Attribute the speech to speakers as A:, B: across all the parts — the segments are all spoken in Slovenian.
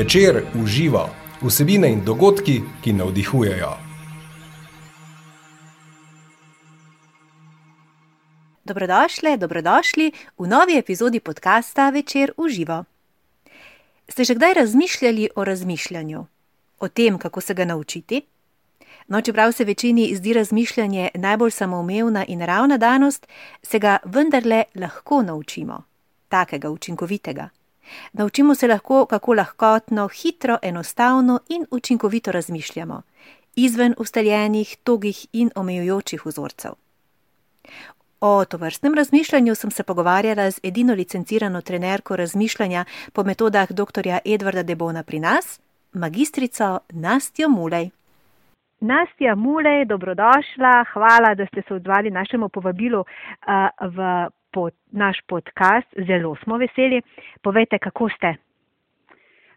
A: Večer uživa vsebine in dogodki, ki navdihujejo.
B: Dobrodošli, dobrodošli v novi epizodi podcasta Večer uživa. Ste že kdaj razmišljali o razmišljanju, o tem, kako se ga naučiti? No, čeprav se večini zdi razmišljanje najbolj samoumevna in ravna danost, se ga vendarle lahko naučimo, takega učinkovitega. Naučimo se lahko, kako lahkotno, hitro, enostavno in učinkovito razmišljamo, izven ustaljenih, togih in omejujočih vzorcev. O tovrstnem razmišljanju sem se pogovarjala z edino licencirano trenerko razmišljanja po metodah dr. Edvarda Debona pri nas, magistrico Nastjo Mulej. Nastja Mulej, dobrodošla, hvala, da ste se odzvali našemu povabilu uh, v pod, naš podcast. Zelo smo veseli. Povejte, kako ste?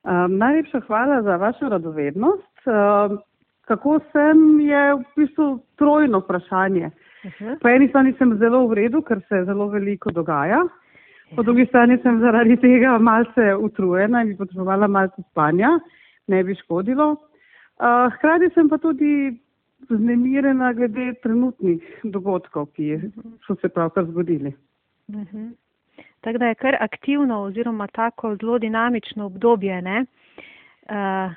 C: Um, najlepša hvala za vašo radovednost. Um, kako sem, je v bistvu trojno vprašanje. Uh -huh. Po eni strani sem zelo v redu, ker se zelo veliko dogaja. Po ja. drugi strani sem zaradi tega malce utrujena in bi potrebovala malce spanja, ne bi škodilo. Uh, hkrati sem pa tudi znemirjena glede trenutnih dogodkov, ki so se pravkar zgodili.
B: Uh mhm. -huh. Tako da je kar aktivno oziroma tako zelo dinamično obdobje. Uh,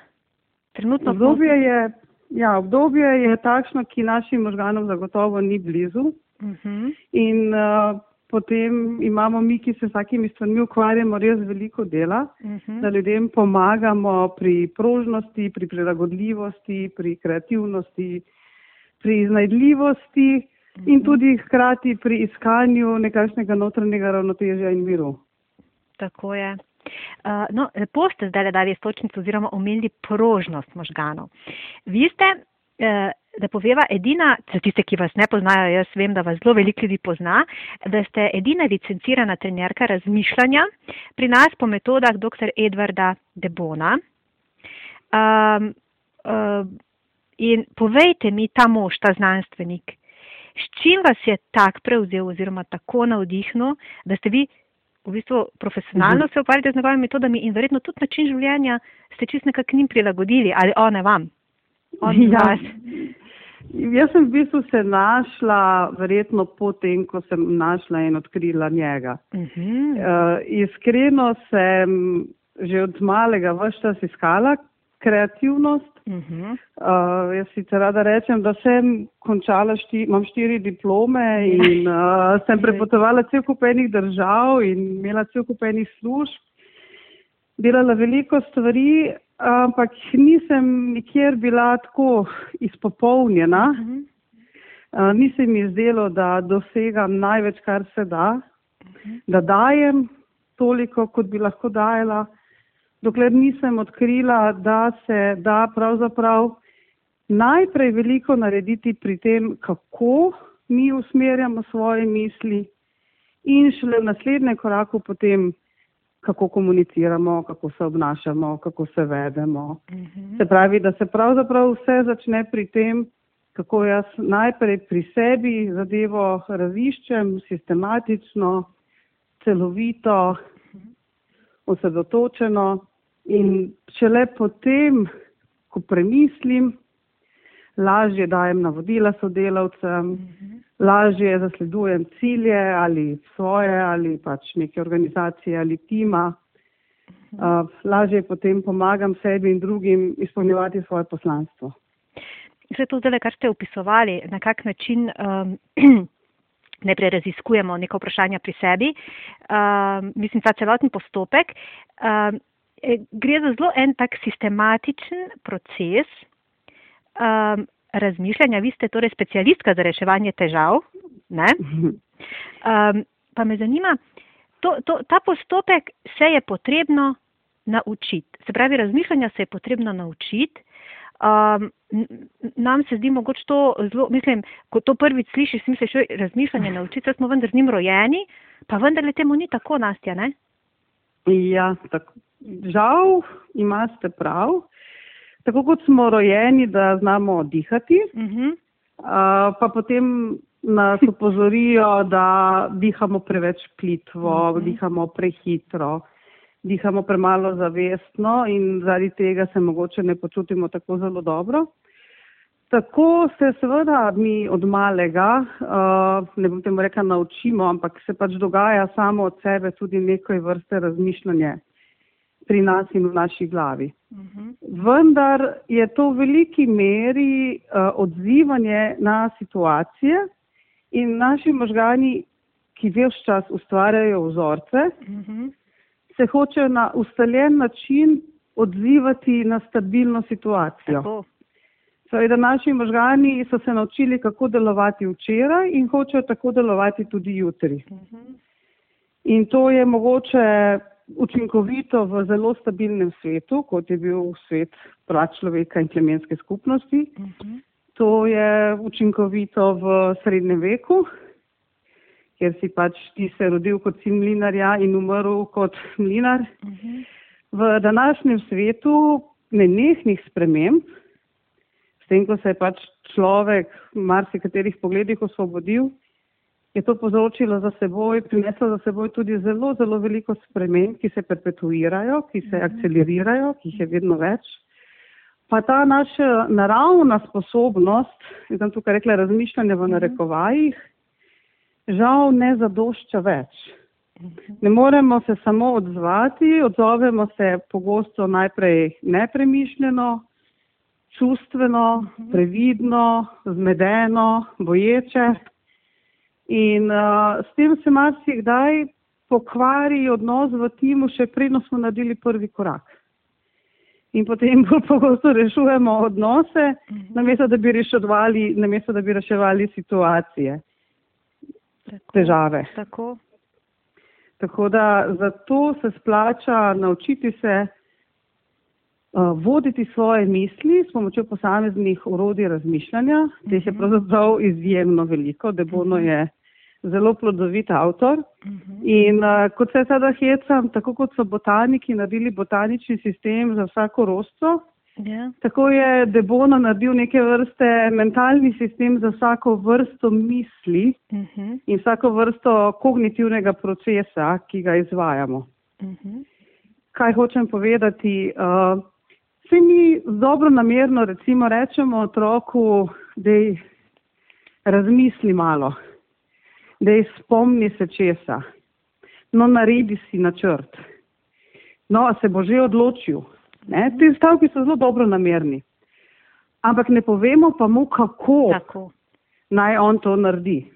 C: trenutno obdobje je, ja, obdobje je takšno, ki našim možganom zagotovo ni blizu. Uh mhm. -huh. In uh, potem imamo mi, ki se vsakimi stvarmi ukvarjamo, res veliko dela, uh mhm. -huh. da ljudem pomagamo pri prožnosti, pri prilagodljivosti, pri kreativnosti, pri iznajdljivosti in tudi hkrati pri iskanju nekakšnega notranjega ravnotežja in miru.
B: Tako je. Uh, no, lepo ste zdaj dali stočnico oziroma omenili prožnost možganov. Vi ste, uh, da poveva, edina, za tiste, ki vas ne poznajo, jaz vem, da vas zelo veliko ljudi pozna, da ste edina licencirana trenerka razmišljanja pri nas po metodah dr. Edvarda Debona. Um, uh, in povejte mi, ta mož, ta znanstvenik, S čim vas je tak prevzel oziroma tako navdihnil, da ste vi v bistvu profesionalno uh mhm. -huh. se ukvarjate z njegovimi metodami in verjetno tudi način življenja ste čist nekako njim prilagodili ali one vam? On ja.
C: Jaz sem v bistvu se našla verjetno potem, ko sem našla in odkrila njega. Uh -huh. uh, iskreno sem že od malega vse čas iskala kreativnost, Uh -huh. uh, jaz sicer rada rečem, da sem končala, šti, imam štiri diplome in uh, sem prepotovala cel kup enih držav in imela cel kup enih služb. Delala veliko stvari, ampak nisem nikjer bila tako izpopolnjena. Uh -huh. uh, nisem mi zdelo, da dosegam največ, kar se da, uh -huh. da dajem toliko, kot bi lahko dajala dokler nisem odkrila, da se da pravzaprav najprej veliko narediti pri tem, kako mi usmerjamo svoje misli in šele v naslednjem koraku potem, kako komuniciramo, kako se obnašamo, kako se vedemo. Mhm. Se pravi, da se pravzaprav vse začne pri tem, kako jaz najprej pri sebi zadevo raziščem sistematično, celovito, mhm. osredotočeno In šele potem, ko premislim, lažje dajem navodila sodelavcem, uh mhm. -huh. lažje zasledujem cilje ali svoje ali pač neke organizacije ali tima, uh -huh. uh, lažje potem pomagam sebi in drugim izpolnjevati svoje poslanstvo.
B: Vse to zdaj, kar ste opisovali, na kak način um, najprej raziskujemo neka vprašanja pri sebi, um, mislim, ta celoten postopek. Um, gre za zelo en tak sistematičen proces um, razmišljanja. Vi ste torej specialistka za reševanje težav. Um, pa me zanima, to, to, ta postopek se je potrebno naučiti. Se pravi, razmišljanja se je potrebno naučiti. Um, nam se zdi mogoče to zelo, mislim, ko to prvič slišiš, misliš, da je razmišljanje naučiti, smo vendar z njim rojeni, pa vendar le temu ni tako, Nastja, ne?
C: Ja, tako, žal imate prav. Tako kot smo rojeni, da znamo dihati, uh -huh. uh, pa potem nas upozorijo, da dihamo preveč plitvo, uh -huh. dihamo prehitro, dihamo premalo zavestno in zaradi tega se mogoče ne počutimo tako zelo dobro. Tako se seveda mi od malega, uh, ne bom temu rekla, naučimo, ampak se pač dogaja samo od sebe tudi nekaj vrste razmišljanje pri nas in v naši glavi. Uh mhm. -huh. Vendar je to v veliki meri uh, odzivanje na situacije in naši možgani, ki vse čas ustvarjajo vzorce, uh mhm. -huh. se hočejo na ustaljen način odzivati na stabilno situacijo. Tako. Seveda, naši možgani so se naučili, kako delovati včeraj in hočejo tako delovati tudi jutri. In to je mogoče učinkovito v zelo stabilnem svetu, kot je bil svet prav človeka in plemenske skupnosti. To je učinkovito v srednjem veku, kjer si pač ti se rodil kot sin mlinarja in umrl kot mlinar. V današnjem svetu nenehnih sprememb, s tem, ko se je pač človek v marsikaterih pogledih osvobodil, je to povzročilo za seboj, prineslo za seboj tudi zelo, zelo veliko sprememb, ki se perpetuirajo, ki se mhm. akcelerirajo, ki jih je vedno več. Pa ta naša naravna sposobnost, jaz sem tukaj rekla razmišljanje v mhm. narekovajih, žal ne zadošča več. Mhm. Ne moremo se samo odzvati, odzovemo se pogosto najprej nepremišljeno, čustveno, previdno, zmedeno, boječe. In uh, s tem se marsikdaj pokvari odnos v timu, še predno smo naredili prvi korak. In potem bolj pogosto rešujemo odnose, mhm. namesto da bi reševali, namesto da bi reševali situacije, tako, težave.
B: Tako.
C: tako da zato se splača naučiti se uh, voditi svoje misli s pomočjo posameznih urodij razmišljanja. Teh je mhm. pravzaprav izjemno veliko, Debono je zelo plodovit avtor. Mhm. In uh, kot se sada hecam, tako kot so botaniki naredili botanični sistem za vsako rosto, Yeah. Ja. Tako je Debono naredil neke vrste mentalni sistem za vsako vrsto misli uh mhm. -huh. in vsako vrsto kognitivnega procesa, ki ga izvajamo. Uh -huh. Kaj hočem povedati? Uh, Vsi mi dobro namerno recimo rečemo otroku, da je razmisli malo, da je spomni se česa, no naredi si načrt, no se bo že odločil. Ne? Ti stavki so zelo dobro namerni, ampak ne povemo pa mu, kako Tako. naj on to naredi.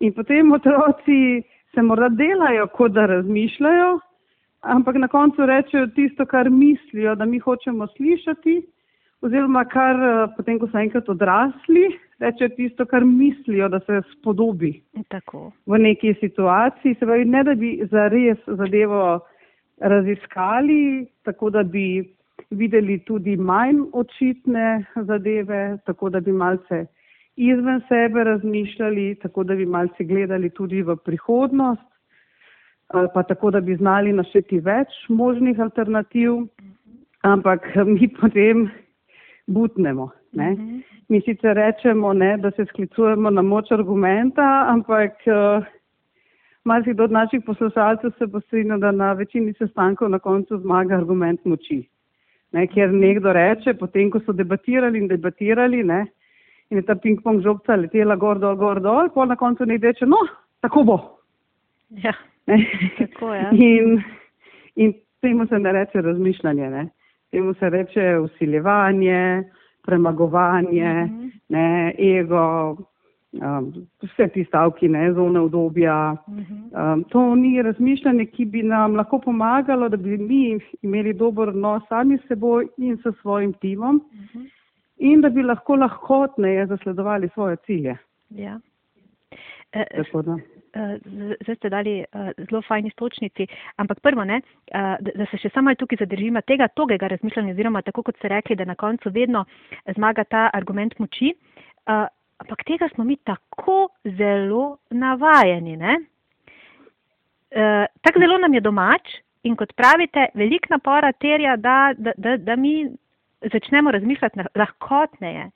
C: In potem otroci se morda delajo, kot da razmišljajo, ampak na koncu rečejo tisto, kar mislijo, da mi hočemo slišati, oziroma kar eh, potem, ko so enkrat odrasli, rečejo tisto, kar mislijo, da se spodobi
B: Tako.
C: v neki situaciji. Se pravi, ne da bi zares zadevo raziskali, tako da bi videli tudi manj očitne zadeve, tako da bi malce izven sebe razmišljali, tako da bi malce gledali tudi v prihodnost ali pa tako, da bi znali našeti več možnih alternativ, ampak mi potem butnemo. Ne? Mi sicer rečemo, ne, da se sklicujemo na moč argumenta, ampak uh, marsikdo od naših poslušalcev se bo strinjal, da na večini sestankov na koncu zmaga argument moči. Ne, ker nekdo reče, potem ko so debatirali in debatirali, ne, in je ta ping-pong žogca letela gor dol, gor dol, pa na koncu nekdo reče, no, tako bo.
B: Ja. Tako, ja.
C: in, in temu se ne reče razmišljanje, ne? temu se reče usiljevanje, premagovanje, uh mhm. -huh. ne, ego, um, vse ti stavki, ne, zone obdobja. Uh mhm. -huh. um, to ni razmišljanje, ki bi nam lahko pomagalo, da bi mi imeli dober odnos sami s seboj in s svojim timom uh mhm. -huh. in da bi lahko lahkotneje zasledovali svoje cilje.
B: Ja. E, Eh, zdaj ste dali uh, zelo fajni stočnici, ampak prvo, ne, uh, da, se še samo tukaj zadržimo tega togega razmišljanja, oziroma tako kot ste rekli, da na koncu vedno zmaga ta argument moči, uh, ampak tega smo mi tako zelo navajeni. Uh, tako zelo nam je domač in kot pravite, velik napora terja, da, da, da, da mi začnemo razmišljati lahkotneje.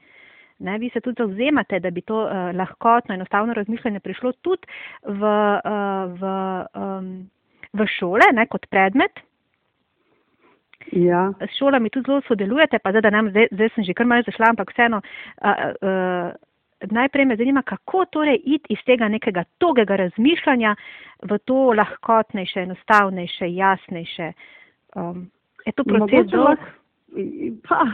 B: Ne, vi se tudi zauzemate, da bi to uh, lahkotno, enostavno razmišljanje prišlo tudi v, uh, v, um, v šole ne, kot predmet.
C: Ja.
B: S šolami tudi zelo sodelujete, pa zdaj, da nam, zdaj, zdaj sem že kar malo zašla, ampak vseeno. Uh, uh, najprej me zanima, kako torej iti iz tega nekega togega razmišljanja v to lahkotnejše, enostavnejše, jasnejše. Um, je to proces dolg?
C: Pa,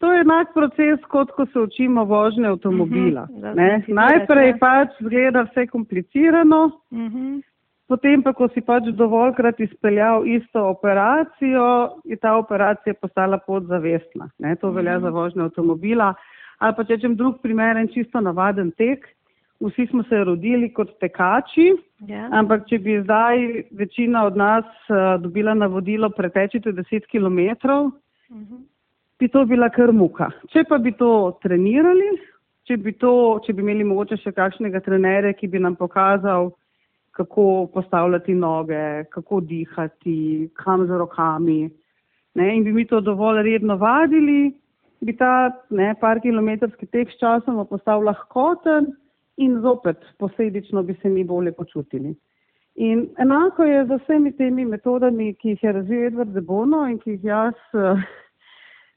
C: to je enak proces, kot ko se učimo vožnje avtomobila. Uh mhm, -huh, Najprej pač zgleda vse komplicirano, uh mhm. -huh. potem pa, ko si pač dovoljkrat izpeljal isto operacijo, je ta operacija postala podzavestna. Ne? To velja uh mhm. -huh. za vožnje avtomobila ali pa če rečem drug primer, en čisto navaden tek. Vsi smo se rodili kot tekači, yeah. Ja. ampak če bi zdaj večina od nas uh, dobila navodilo pretečite 10 km, uh -huh. Bi to bila kar muka. Če pa bi to trenirali, če bi, to, če bi imeli mogoče še kakšnega trenerja, ki bi nam pokazal, kako postavljati noge, kako dihati, kam z rokami, ne, in bi mi to dovolj redno vadili, bi ta ne, par kilometrski tek s časom postal lahkoten in zopet posledično bi se mi bolje počutili. In enako je z vsemi temi metodami, ki jih je razvil Edward de Bono in ki jih jaz uh,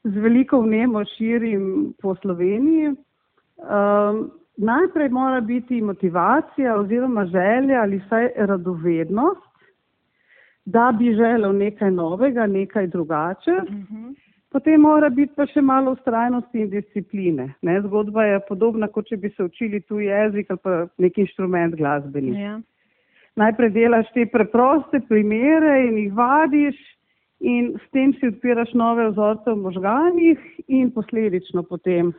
C: z veliko vnemo širim po Sloveniji. Um, najprej mora biti motivacija oziroma želja ali vsaj radovednost, da bi želel nekaj novega, nekaj drugače. Uh mhm. -huh. Potem mora biti pa še malo ustrajnosti in discipline. Ne? Zgodba je podobna, kot če bi se učili tu jezik ali pa nek inštrument glasbeni. Ja. Najprej delaš te preproste primere in jih vadiš in s tem si odpiraš nove vzorce v možganjih in posledično potem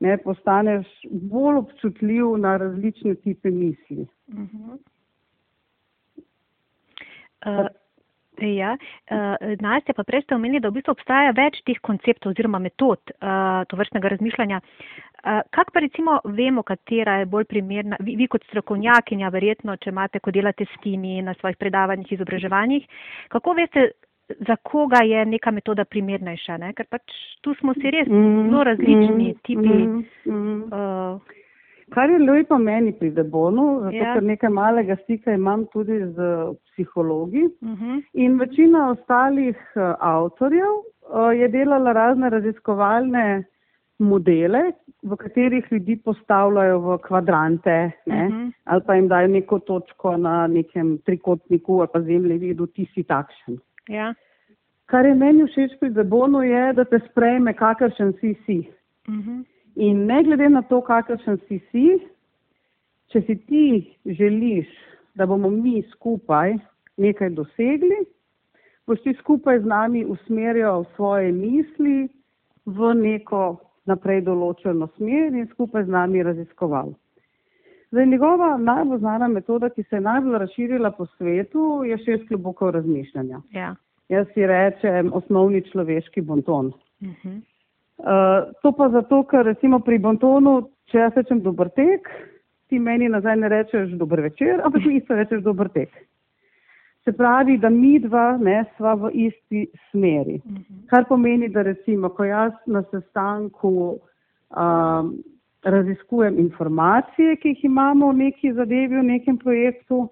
C: ne, postaneš bolj občutljiv na različne tipe misli. Uh -huh.
B: uh, Ja, uh, Nastja, pa prej ste omenili, da v bistvu obstaja več teh konceptov oziroma metod uh, to vrstnega razmišljanja. Uh, kak pa recimo vemo, katera je bolj primerna, vi, vi kot strokovnjakinja, verjetno, če imate, ko delate s timi na svojih predavanjih, izobraževanjih, kako veste, za koga je neka metoda primernejša? Ne? Ker pač tu smo si res mm, zelo različni mm, tipi. Mm, mm. Uh,
C: Kar je lepo meni pri Debonu, zato ja. ker nekaj malega stika imam tudi z psihologi uh mhm. -huh. in večina ostalih uh, avtorjev uh, je delala razne raziskovalne modele, v katerih ljudi postavljajo v kvadrante ne, uh mhm. -huh. ali pa jim dajo neko točko na nekem trikotniku ali pa zemljevidu, ti si takšen.
B: Ja.
C: Kar je meni všeč pri Debonu je, da te sprejme, kakršen si si. Uh mhm. -huh. In ne glede na to, kakršen si si, če si ti želiš, da bomo mi skupaj nekaj dosegli, boš ti skupaj z nami usmerjal svoje misli v neko naprej določeno smer in skupaj z nami raziskoval. Zdaj, njegova najbolj znana metoda, ki se je najbolj razširila po svetu, je šest globokov razmišljanja.
B: Ja.
C: Jaz si rečem osnovni človeški bonton. Uh. -huh. Eh, to pa zato, ker recimo pri Bontonu, če jaz rečem dober tek, ti meni nazaj ne rečeš dober večer, ampak mi isto rečeš dober tek. Se pravi, da mi dva ne sva v isti smeri. Mhm. Kar pomeni, da recimo, ko jaz na sestanku um, raziskujem informacije, ki jih imamo v neki zadevi, v nekem projektu,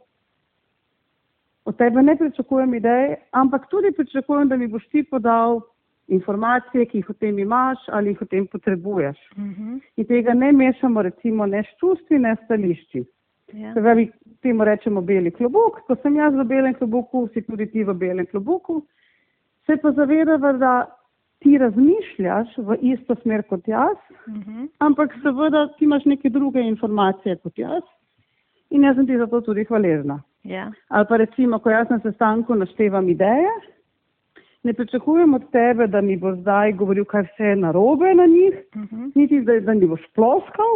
C: od tebe ne pričakujem ideje, ampak tudi pričakujem, da mi boš ti podal informacije, ki jih o tem imaš ali jih o tem potrebuješ. Uh mhm. -huh. In tega ne mešamo recimo ne s čustvi, ne s stališči. Ja. Se pravi, temu rečemo beli klobuk, ko sem jaz v belem klobuku, si tudi ti v belem klobuku. Se pa zavedava, da ti razmišljaš v isto smer kot jaz, uh mhm. -huh. ampak seveda ti imaš neke druge informacije kot jaz in jaz sem ti za to tudi hvaležna.
B: Ja.
C: Ali pa recimo, ko jaz na sestanku naštevam ideje, ne pričakujem od tebe, da mi bo zdaj govoril, kaj vse je narobe na njih, uh mhm. -huh. niti da, da mi boš ploskal,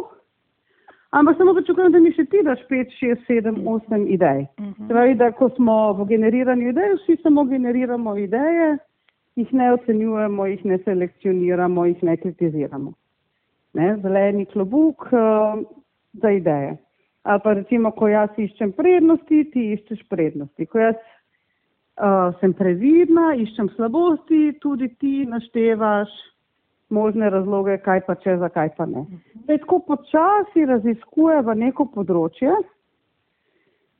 C: ampak samo pričakujem, da mi še ti daš 5, 6, 7, 8 idej. Uh mhm. -huh. Pravi, da ko smo v generiranju idej, vsi samo generiramo ideje, jih ne ocenjujemo, jih ne selekcioniramo, jih ne kritiziramo. Ne? Zeleni klobuk uh, za ideje. Ali pa recimo, ko jaz iščem prednosti, ti iščeš prednosti. Ko jaz uh, sem previdna, iščem slabosti, tudi ti naštevaš možne razloge, kaj pa če, zakaj pa ne. Zdaj, tako počasi raziskujeva neko področje,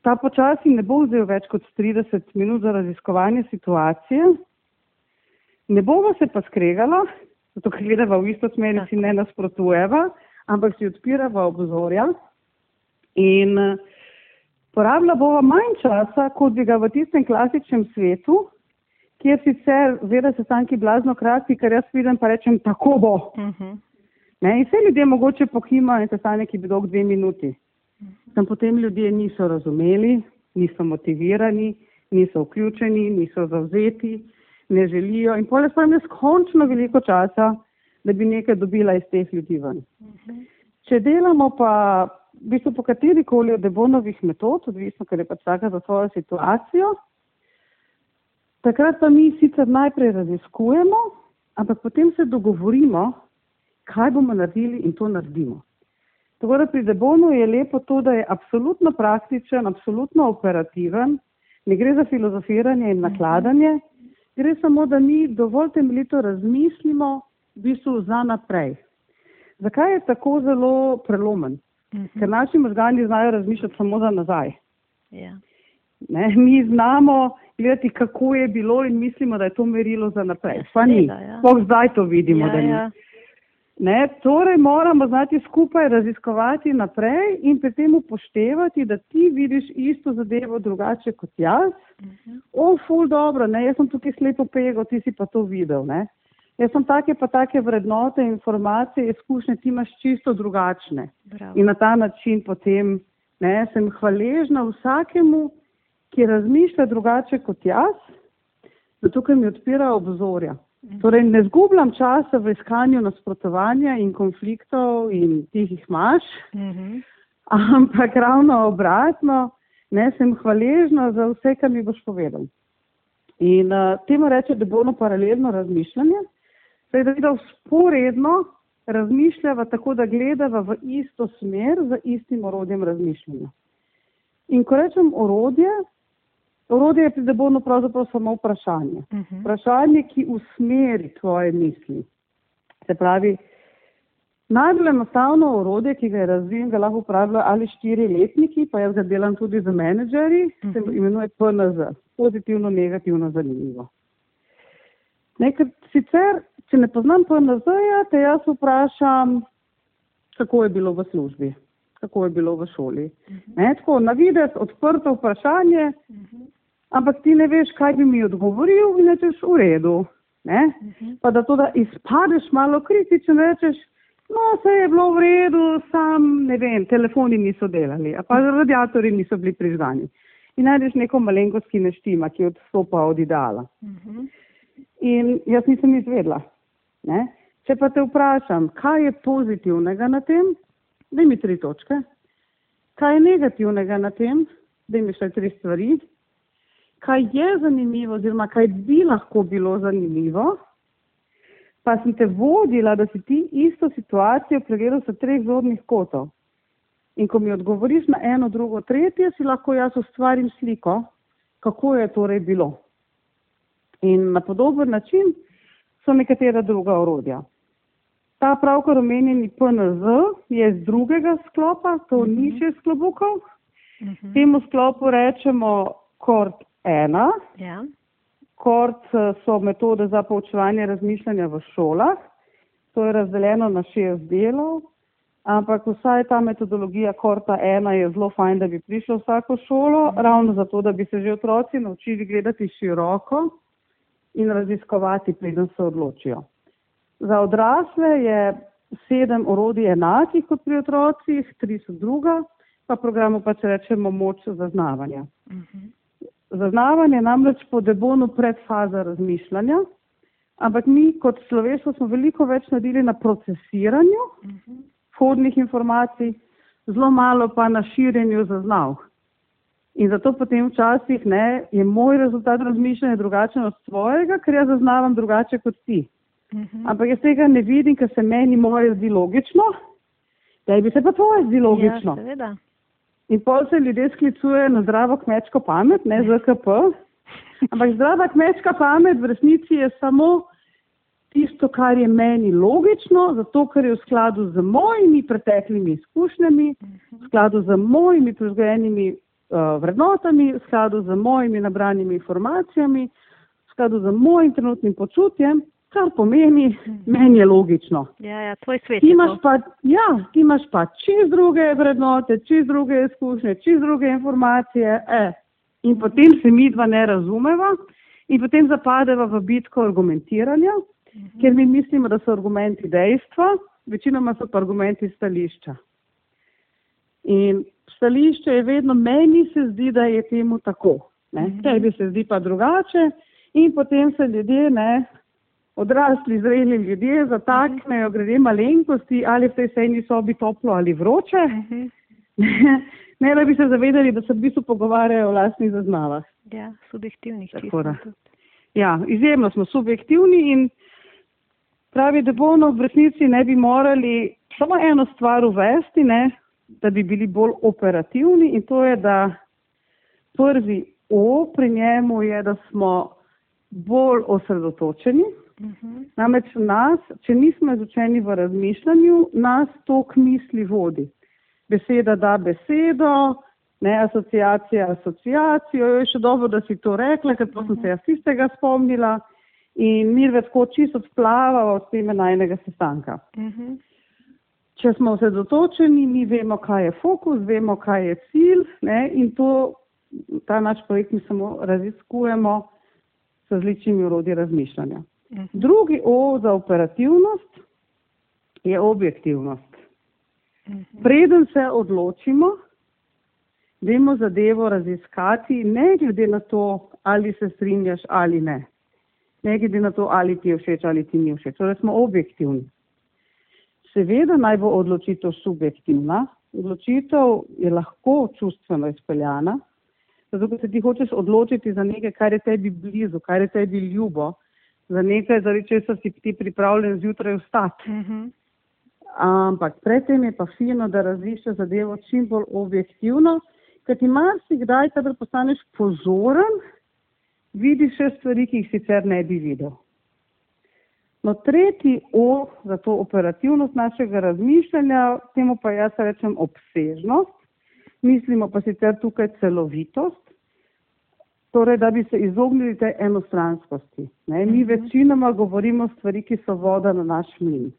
C: ta počasi ne bo vzel več kot 30 minut za raziskovanje situacije, Ne bomo se pa skregala, zato ker gledava v isto smer in si ne nasprotujeva, ampak si odpirava obzorja in porabila bova manj časa, kot bi ga v tistem klasičnem svetu, kjer sicer veda sestanki blazno kratki, ker jaz vidim pa rečem, tako bo. Uh mhm. -huh. ne, in vse ljudje mogoče pokimajo in sestanek je bil dolg dve minuti. Tam potem ljudje niso razumeli, niso motivirani, niso vključeni, niso zavzeti, ne želijo in pole sprem neskončno veliko časa, da bi nekaj dobila iz teh ljudi ven. -huh. Če delamo pa v bistvu po kateri koli od debonovih metod, odvisno, ker je pač vsaka za svojo situacijo, takrat pa mi sicer najprej raziskujemo, ampak potem se dogovorimo, kaj bomo naredili in to naredimo. Tako da pri debonu je lepo to, da je absolutno praktičen, absolutno operativen, ne gre za filozofiranje in nakladanje, gre samo, da mi dovolj temeljito razmislimo v bistvu za naprej. Zakaj je tako zelo prelomen? -hmm. Ker naši možgani znajo razmišljati samo za nazaj.
B: Yeah. Ja.
C: Ne, mi znamo gledati, kako je bilo in mislimo, da je to merilo za naprej. Pa ni. Ja. Sploh zdaj to vidimo, ja, da ni. Ja. Ne, torej moramo znati skupaj raziskovati naprej in pri tem upoštevati, da ti vidiš isto zadevo drugače kot jaz. Uh mhm. -huh. O, ful dobro, ne, jaz sem tukaj slepo pego, ti si pa to videl. Ne. Jaz sem take pa take vrednote, informacije, izkušnje, ti imaš čisto drugačne. Bravo. In na ta način potem ne, sem hvaležna vsakemu, ki razmišlja drugače kot jaz, zato ker mi odpira obzorja. Mhm. Torej, ne zgubljam časa v iskanju nasprotovanja in konfliktov in tih jih imaš, mhm. ampak ravno obratno, ne, sem hvaležna za vse, kar mi boš povedal. In uh, temu reče, da bo ono paralelno razmišljanje. Seveda, sporedno razmišljava tako, da gledava v isto smer z istim orodjem razmišljanja. In ko rečem orodje, orodje je pridebodno pravzaprav samo vprašanje. Uh mhm. -huh. Vprašanje, ki usmeri tvoje misli. Se pravi, najbolj enostavno orodje, ki ga je razvil, ga lahko uporabljajo ali štiri letniki, pa jaz ga delam tudi za menedžerji, uh -huh. se mhm. imenuje PNZ, pozitivno, negativno, zanimivo. Nekaj sicer če ne poznam PNZ-ja, te jaz vprašam, kako je bilo v službi, kako je bilo v šoli. Uh -huh. ne, tako, na vides odprto vprašanje, uh -huh. Ampak ti ne veš, kaj bi mi odgovoril in rečeš v redu. Ne? Uh -huh. Pa da to, da izpadeš malo kritičen, rečeš, no, vse je bilo v redu, sam ne vem, telefoni niso delali, pa radiatori niso bili prižgani. In najdeš neko malenkost, ki ne štima, ki odstopa od ideala. Uh -huh. In jaz nisem izvedla. Ne? Če pa te vprašam, kaj je pozitivnega na tem, da mi tri točke. Kaj je negativnega na tem, da mi še tri stvari. Kaj je zanimivo, oziroma kaj bi lahko bilo zanimivo, pa sem te vodila, da si ti isto situacijo pregledal sa treh zornih kotov. In ko mi odgovoriš na eno, drugo, tretje, si lahko jaz ustvarim sliko, kako je torej bilo. In na podoben način so nekatera druga orodja. Ta pravkar omenjeni PNZ je z drugega sklopa, to uh mhm. -huh. ni še sklobukov. Uh mhm. -huh. Temu sklopu rečemo kort ena.
B: Ja.
C: Kort eh, so metode za poučevanje razmišljanja v šolah. To je razdeljeno na šest delov, ampak vsaj ta metodologija korta ena je zelo fajn, da bi prišla v vsako šolo. -huh. ravno zato, da bi se že otroci naučili gledati široko in raziskovati, preden se odločijo. Za odrasle je sedem orodij enakih kot pri otrocih, tri so druga, pa programu pa če rečemo moč zaznavanja. Uh mhm. -huh. Zaznavanje namreč po debonu predfaza razmišljanja, ampak mi kot sloveso smo veliko več naredili na procesiranju uh. -huh. vhodnih informacij, zelo malo pa na širjenju zaznav. In zato potem včasih ne, je moj rezultat razmišljanja drugačen od svojega, ker jaz zaznavam drugače kot ti. Uh. -huh. Ampak jaz tega ne vidim, ker se meni moje zdi logično, da bi se pa tvoje zdi logično.
B: Ja,
C: In pol se ljudje sklicujejo na zdravo kmečko pamet, ne ZKP. Ampak zdrava kmečka pamet v resnici je samo tisto, kar je meni logično, zato ker je v skladu z mojimi preteklimi izkušnjami, v skladu z mojimi privzgojenimi uh, vrednotami, v skladu z mojimi nabranimi informacijami, v skladu z mojim trenutnim počutjem, kar pomeni, meni je logično.
B: Ja, ja, tvoj svet.
C: Ti imaš, pa, ja, ti imaš pa čez druge vrednote, čez druge izkušnje, čez druge informacije. Eh. In potem se mi dva ne razumeva in potem zapadeva v bitko argumentiranja, mhm. ker mi mislimo, da so argumenti dejstva, večinoma so pa argumenti stališča. In stališče je vedno, meni se zdi, da je temu tako. Mhm. Tebi se zdi pa drugače in potem se ljudje, ne, odrasli, zreli ljudje zataknejo, glede malenkosti, ali v tej sejni sobi toplo ali vroče. Mhm. ne, da bi se zavedali, da se v bistvu pogovarjajo o lastnih zaznavah.
B: Ja, subjektivnih.
C: Ja, izjemno smo subjektivni in pravi, da bomo v resnici ne bi morali samo eno stvar uvesti, ne, da bi bili bolj operativni in to je, da prvi O pri njemu je, da smo bolj osredotočeni. Uh mhm. -huh. Namreč nas, če nismo izučeni v razmišljanju, nas tok misli vodi. Beseda da besedo, ne asociacija asociacijo, jo je še dobro, da si to rekla, ker to uh -huh. sem se jaz istega spomnila in mir kot čisto odplava od teme najnega sestanka. Uh mhm. -huh. Če smo osredotočeni, mi vemo, kaj je fokus, vemo, kaj je cilj ne, in to, ta naš projekt mi samo raziskujemo s različnimi urodji razmišljanja. Mhm. Drugi O za operativnost je objektivnost. Mhm. Preden se odločimo, vemo zadevo raziskati, ne glede na to, ali se strinjaš ali ne. Ne glede na to, ali ti je všeč ali ti ni všeč. Torej smo objektivni. Seveda naj bo odločitev subjektivna. Odločitev je lahko čustveno izpeljana, zato ker se ti hočeš odločiti za nekaj, kar je tebi blizu, kar je tebi ljubo, za nekaj, zaradi česar si ti pripravljen zjutraj vstati. Uh mhm. -huh. Ampak predtem je pa fino, da razlišča zadevo čim bolj objektivno, ker ti marsikdaj, kadar postaneš pozoren, vidiš še stvari, ki jih sicer ne bi videl. No, tretji O za to operativnost našega razmišljanja, temu pa jaz rečem obsežnost, mislimo pa sicer tukaj celovitost, torej da bi se izognili tej enostranskosti. Ne? Mi mhm. večinoma govorimo stvari, ki so voda na naš mlin.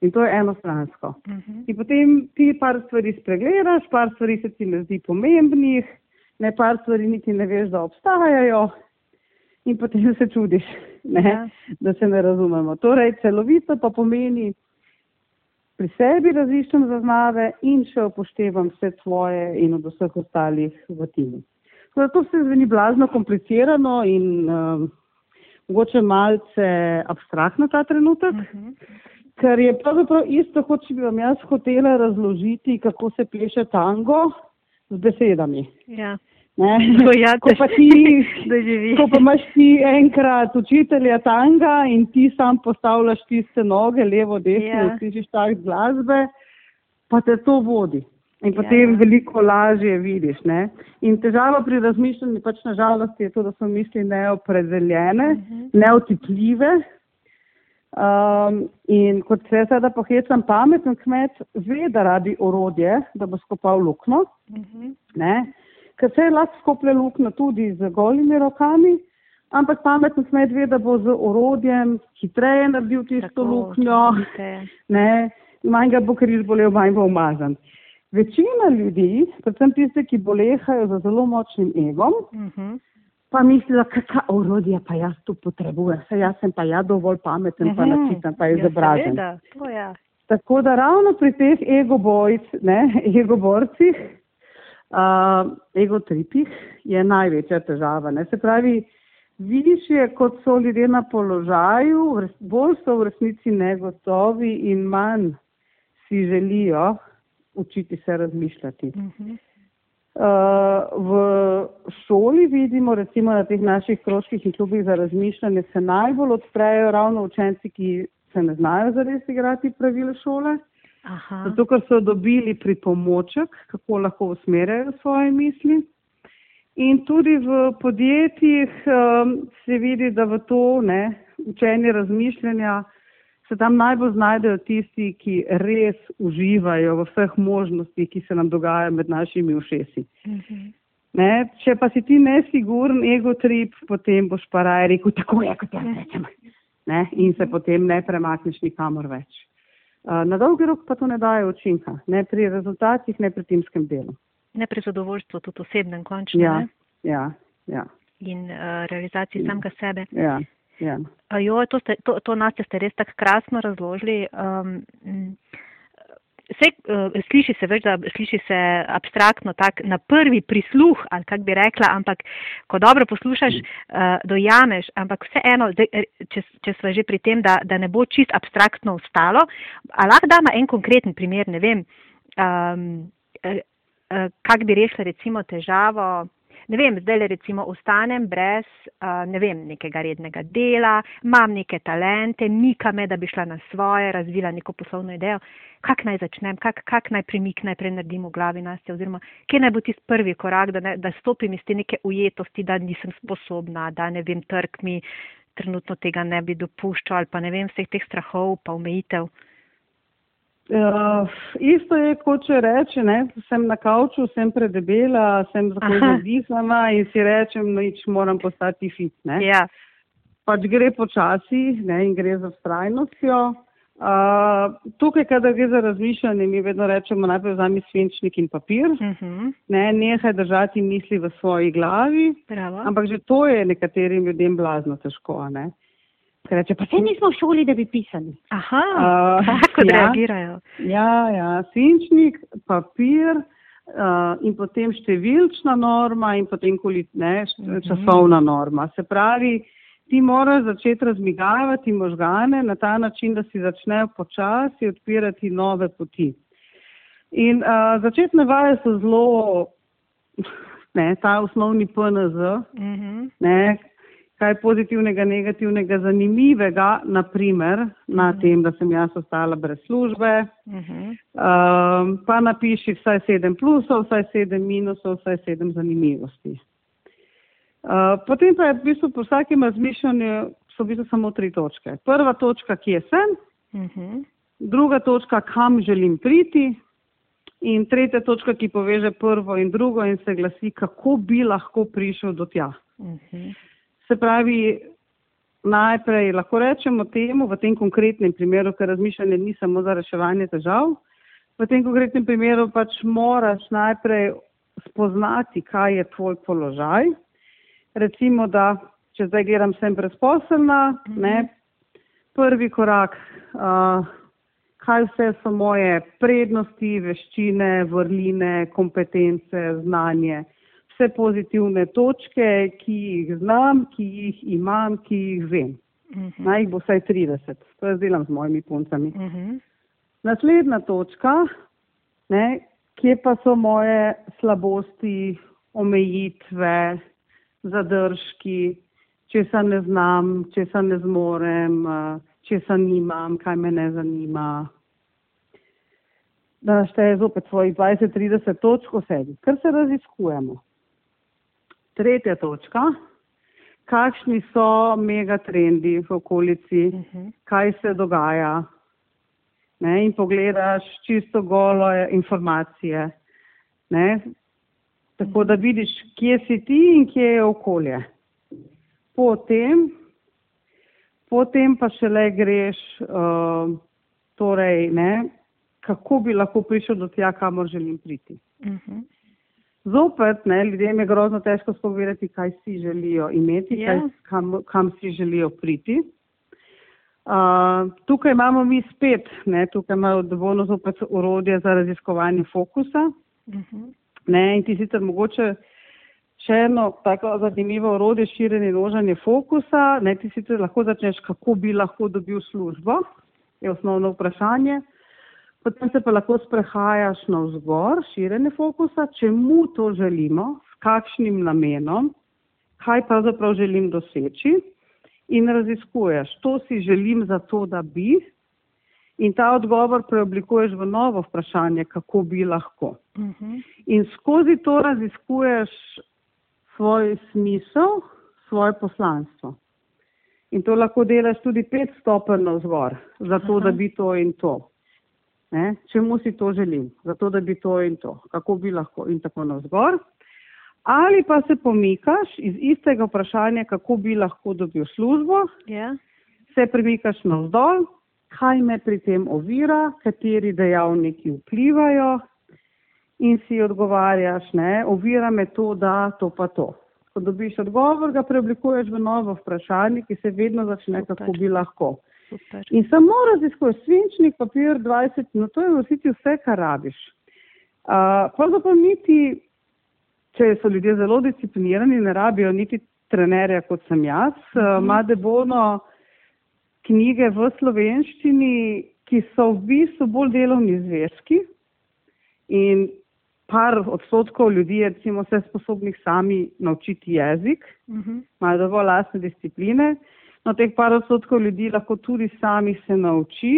C: In to je enostransko. Uh mhm. -huh. In potem ti par stvari spregledaš, par stvari se ti ne zdi pomembnih, ne par stvari niti ne veš, da obstajajo in potem se čudiš, ne, ja. da se ne razumemo. Torej, celovito pa pomeni, pri sebi raziščem zaznave in še upoštevam vse tvoje in od vseh ostalih v timu. Zato se zveni blazno komplicirano in um, mogoče malce abstraktno ta trenutek, uh mhm. -huh. ker je pravzaprav isto, kot če bi vam jaz hotela razložiti, kako se pleše tango z besedami.
B: Ja.
C: Ja, ko, pa ti, ko pa imaš ti enkrat učitelja tanga in ti sam postavljaš tiste noge, levo, desno, yeah. slišiš tak glasbe, pa te to vodi. In potem yeah. veliko lažje vidiš. Ne? In težava pri razmišljanju pač nažalost je to, da so misli neopredeljene, uh mhm. -huh. neotipljive. Um, in kot se sedaj pohecam, pameten kmet ve, da rabi orodje, da bo skopal lukno. Uh mhm. -huh ker se lahko skople luknjo tudi z golimi rokami, ampak pametno smet ve, da bo z orodjem hitreje naredil tisto luknjo, ne, manj ga bo križ bolel, manj bo umazan. Večina ljudi, predvsem tiste, ki bolehajo za zelo močnim egom, uh mhm. -huh. pa misli, da kakšna orodja pa jaz tu potrebujem, saj jaz sem pa ja dovolj pameten, uh -huh. pa mhm. načitam, pa izobražen.
B: Ja,
C: Tako da ravno pri teh egobojc, ne, egoborcih, uh, egotripih je največja težava. Ne? Se pravi, vidiš je, kot so ljudje na položaju, bolj so v resnici negotovi in manj si želijo učiti se razmišljati. Uh -huh. Uh, v šoli vidimo, recimo na teh naših krožkih in klubih za razmišljanje, se najbolj odprejo ravno učenci, ki se ne znajo zares igrati pravil šole. Aha. Zato, ker so dobili pripomoček, kako lahko usmerjajo svoje misli. In tudi v podjetjih um, se vidi, da v to ne, učenje razmišljanja se tam najbolj znajdejo tisti, ki res uživajo v vseh možnostih, ki se nam dogajajo med našimi ušesi. Uh mhm. -huh. Ne? Če pa si ti nesiguren, ego trip, potem boš pa raje rekel, tako je, kot jaz rečem. Ne? In se potem ne premakneš nikamor več. Na dolgi rok pa to ne daje učinka, ne pri rezultatih, ne pri timskem delu.
B: Ne pri zadovoljstvu, tudi osebnem končno.
C: Ja, ja, ja.
B: In uh, realizaciji samega sebe.
C: Ja, ja.
B: Uh, jo, to, ste, to, to nas ste res tako krasno razložili. Um, Vse, uh, sliši se več, da sliši se abstraktno, tak na prvi prisluh, ali kak bi rekla, ampak ko dobro poslušaš, uh, dojameš, ampak vseeno, če, če smo že pri tem, da, da ne bo čist abstraktno ostalo, ali lahko damo en konkreten primer, ne vem, um, uh, uh, kak bi rešila recimo težavo ne vem, zdaj le recimo ostanem brez, uh, ne vem, nekega rednega dela, imam neke talente, mika me, da bi šla na svoje, razvila neko poslovno idejo, kak naj začnem, kak, kak naj premik najprej naredim v glavi nas, oziroma kje naj bo tisti prvi korak, da, ne, da stopim iz te neke ujetosti, da nisem sposobna, da ne vem, trg mi trenutno tega ne bi dopuščal ali pa ne vem, vseh teh strahov pa omejitev.
C: Uh, isto je, kot če reče, ne, sem na kavču, sem predebela, sem zelo zdihnjena in si rečem, nič moram postati fit.
B: Ja.
C: Pač gre počasi ne, in gre za strajnostjo. Uh, tukaj, kada gre za razmišljanje, mi vedno rečemo najprej vzami svinčnik in papir, uh
B: mhm. -huh.
C: ne, nehaj držati misli v svoji glavi,
B: Bravo.
C: ampak že to je nekaterim ljudem blazno težko. Ne. Ker reče, pa se nismo v šoli, da bi pisali.
B: Aha, uh, tako da
C: ja.
B: reagirajo.
C: Ja, ja, svinčnik, papir uh, in potem številčna norma in potem kolit, ne, časovna norma. Se pravi, ti moraš začeti razmigavati možgane na ta način, da si začnejo počasi odpirati nove poti. In uh, začetne vaje so zelo, ne, ta osnovni PNZ,
B: Uh -huh.
C: ne, kaj pozitivnega, negativnega, zanimivega, naprimer na
B: Mhm.
C: tem, da sem jaz ostala brez službe.
B: Uh -huh.
C: Um, pa napiši vsaj sedem plusov, vsaj sedem minusov, vsaj sedem zanimivosti. Uh, potem pa je v bistvu po vsakem razmišljanju so v bistvu samo tri točke. Prva točka, kje sem,
B: Uh -huh.
C: druga točka, kam želim priti in tretja točka, ki poveže prvo in drugo in se glasi, kako bi lahko prišel do tja.
B: Uh -huh.
C: Se pravi, najprej lahko rečemo temu, v tem konkretnem primeru, ker razmišljanje ni samo za reševanje težav, v tem konkretnem primeru pač moraš najprej spoznati, kaj je tvoj položaj. Recimo, da če zdaj gledam, sem brezposelna, ne, prvi korak, uh, kaj vse so moje prednosti, veščine, vrline, kompetence, znanje vse pozitivne točke, ki jih znam, ki jih imam, ki jih vem.
B: Uh -huh.
C: Naj jih bo vsaj 30. To jaz delam z mojimi puncami.
B: Uh -huh.
C: Naslednja točka, ne, kje pa so moje slabosti, omejitve, zadržki, če se ne znam, če se ne zmorem, če se nimam, kaj me ne zanima. Da našteje zopet svojih 20-30 točk o sebi, ker se raziskujemo. Tretja točka, kakšni so megatrendi v okolici,
B: Uh -huh.
C: kaj se dogaja. Ne, in pogledaš čisto golo informacije. Ne, tako da vidiš, kje si ti in kje je okolje. Potem, potem pa šele greš, uh, torej, ne, kako bi lahko prišel do tja, kamor želim priti.
B: Uh -huh.
C: Zopet, ne, ljudem je grozno težko spovedati, kaj si želijo imeti,
B: Ja.
C: kaj, kam, kam si želijo priti. Uh, tukaj imamo mi spet, ne, tukaj imajo dovoljno zopet urodje za raziskovanje fokusa.
B: Uh -huh.
C: Ne, in ti sicer mogoče še eno tako zanimivo urodje širjenje in ložanje fokusa. Ne, ti sicer lahko začneš, kako bi lahko dobil službo, je osnovno vprašanje. Potem se pa lahko sprehajaš na vzgor, širjenje fokusa, čemu to želimo, s kakšnim namenom, kaj pravzaprav želim doseči in raziskuješ, to si želim zato, da bi in ta odgovor preoblikuješ v novo vprašanje, kako bi lahko.
B: Uh -huh.
C: In skozi to raziskuješ svoj smisel, svoje poslanstvo. In to lahko delaš tudi pet stopenj navzgor, zato da bi to in to. Ne? Čemu si to želim? Zato da bi to in to. Kako bi lahko in tako navzgor. Ali pa se pomikaš iz istega vprašanja, kako bi lahko dobil službo,
B: Ja.
C: se premikaš navzdol, kaj me pri tem ovira, kateri dejavniki vplivajo in si odgovarjaš, ne, ovira me to, da to pa to. Ko dobiš odgovor, ga preoblikuješ v novo vprašanje, ki se vedno začne,
B: Super.
C: kako bi lahko.
B: Super.
C: In samo raziskuješ svinčnik, papir 20 minut, to je v resnici vse, kar rabiš. Uh, pravzaprav niti, če so ljudje zelo disciplinirani, ne rabijo niti trenerja, kot sem jaz. Uh, ima debono knjige v slovenščini, ki so v bistvu bolj delovni zvezki in par odstotkov ljudi je recimo vse sposobnih sami naučiti jezik
B: Mhm.
C: imajo dovolj lastne discipline. No, teh par odstotkov ljudi lahko tudi sami se nauči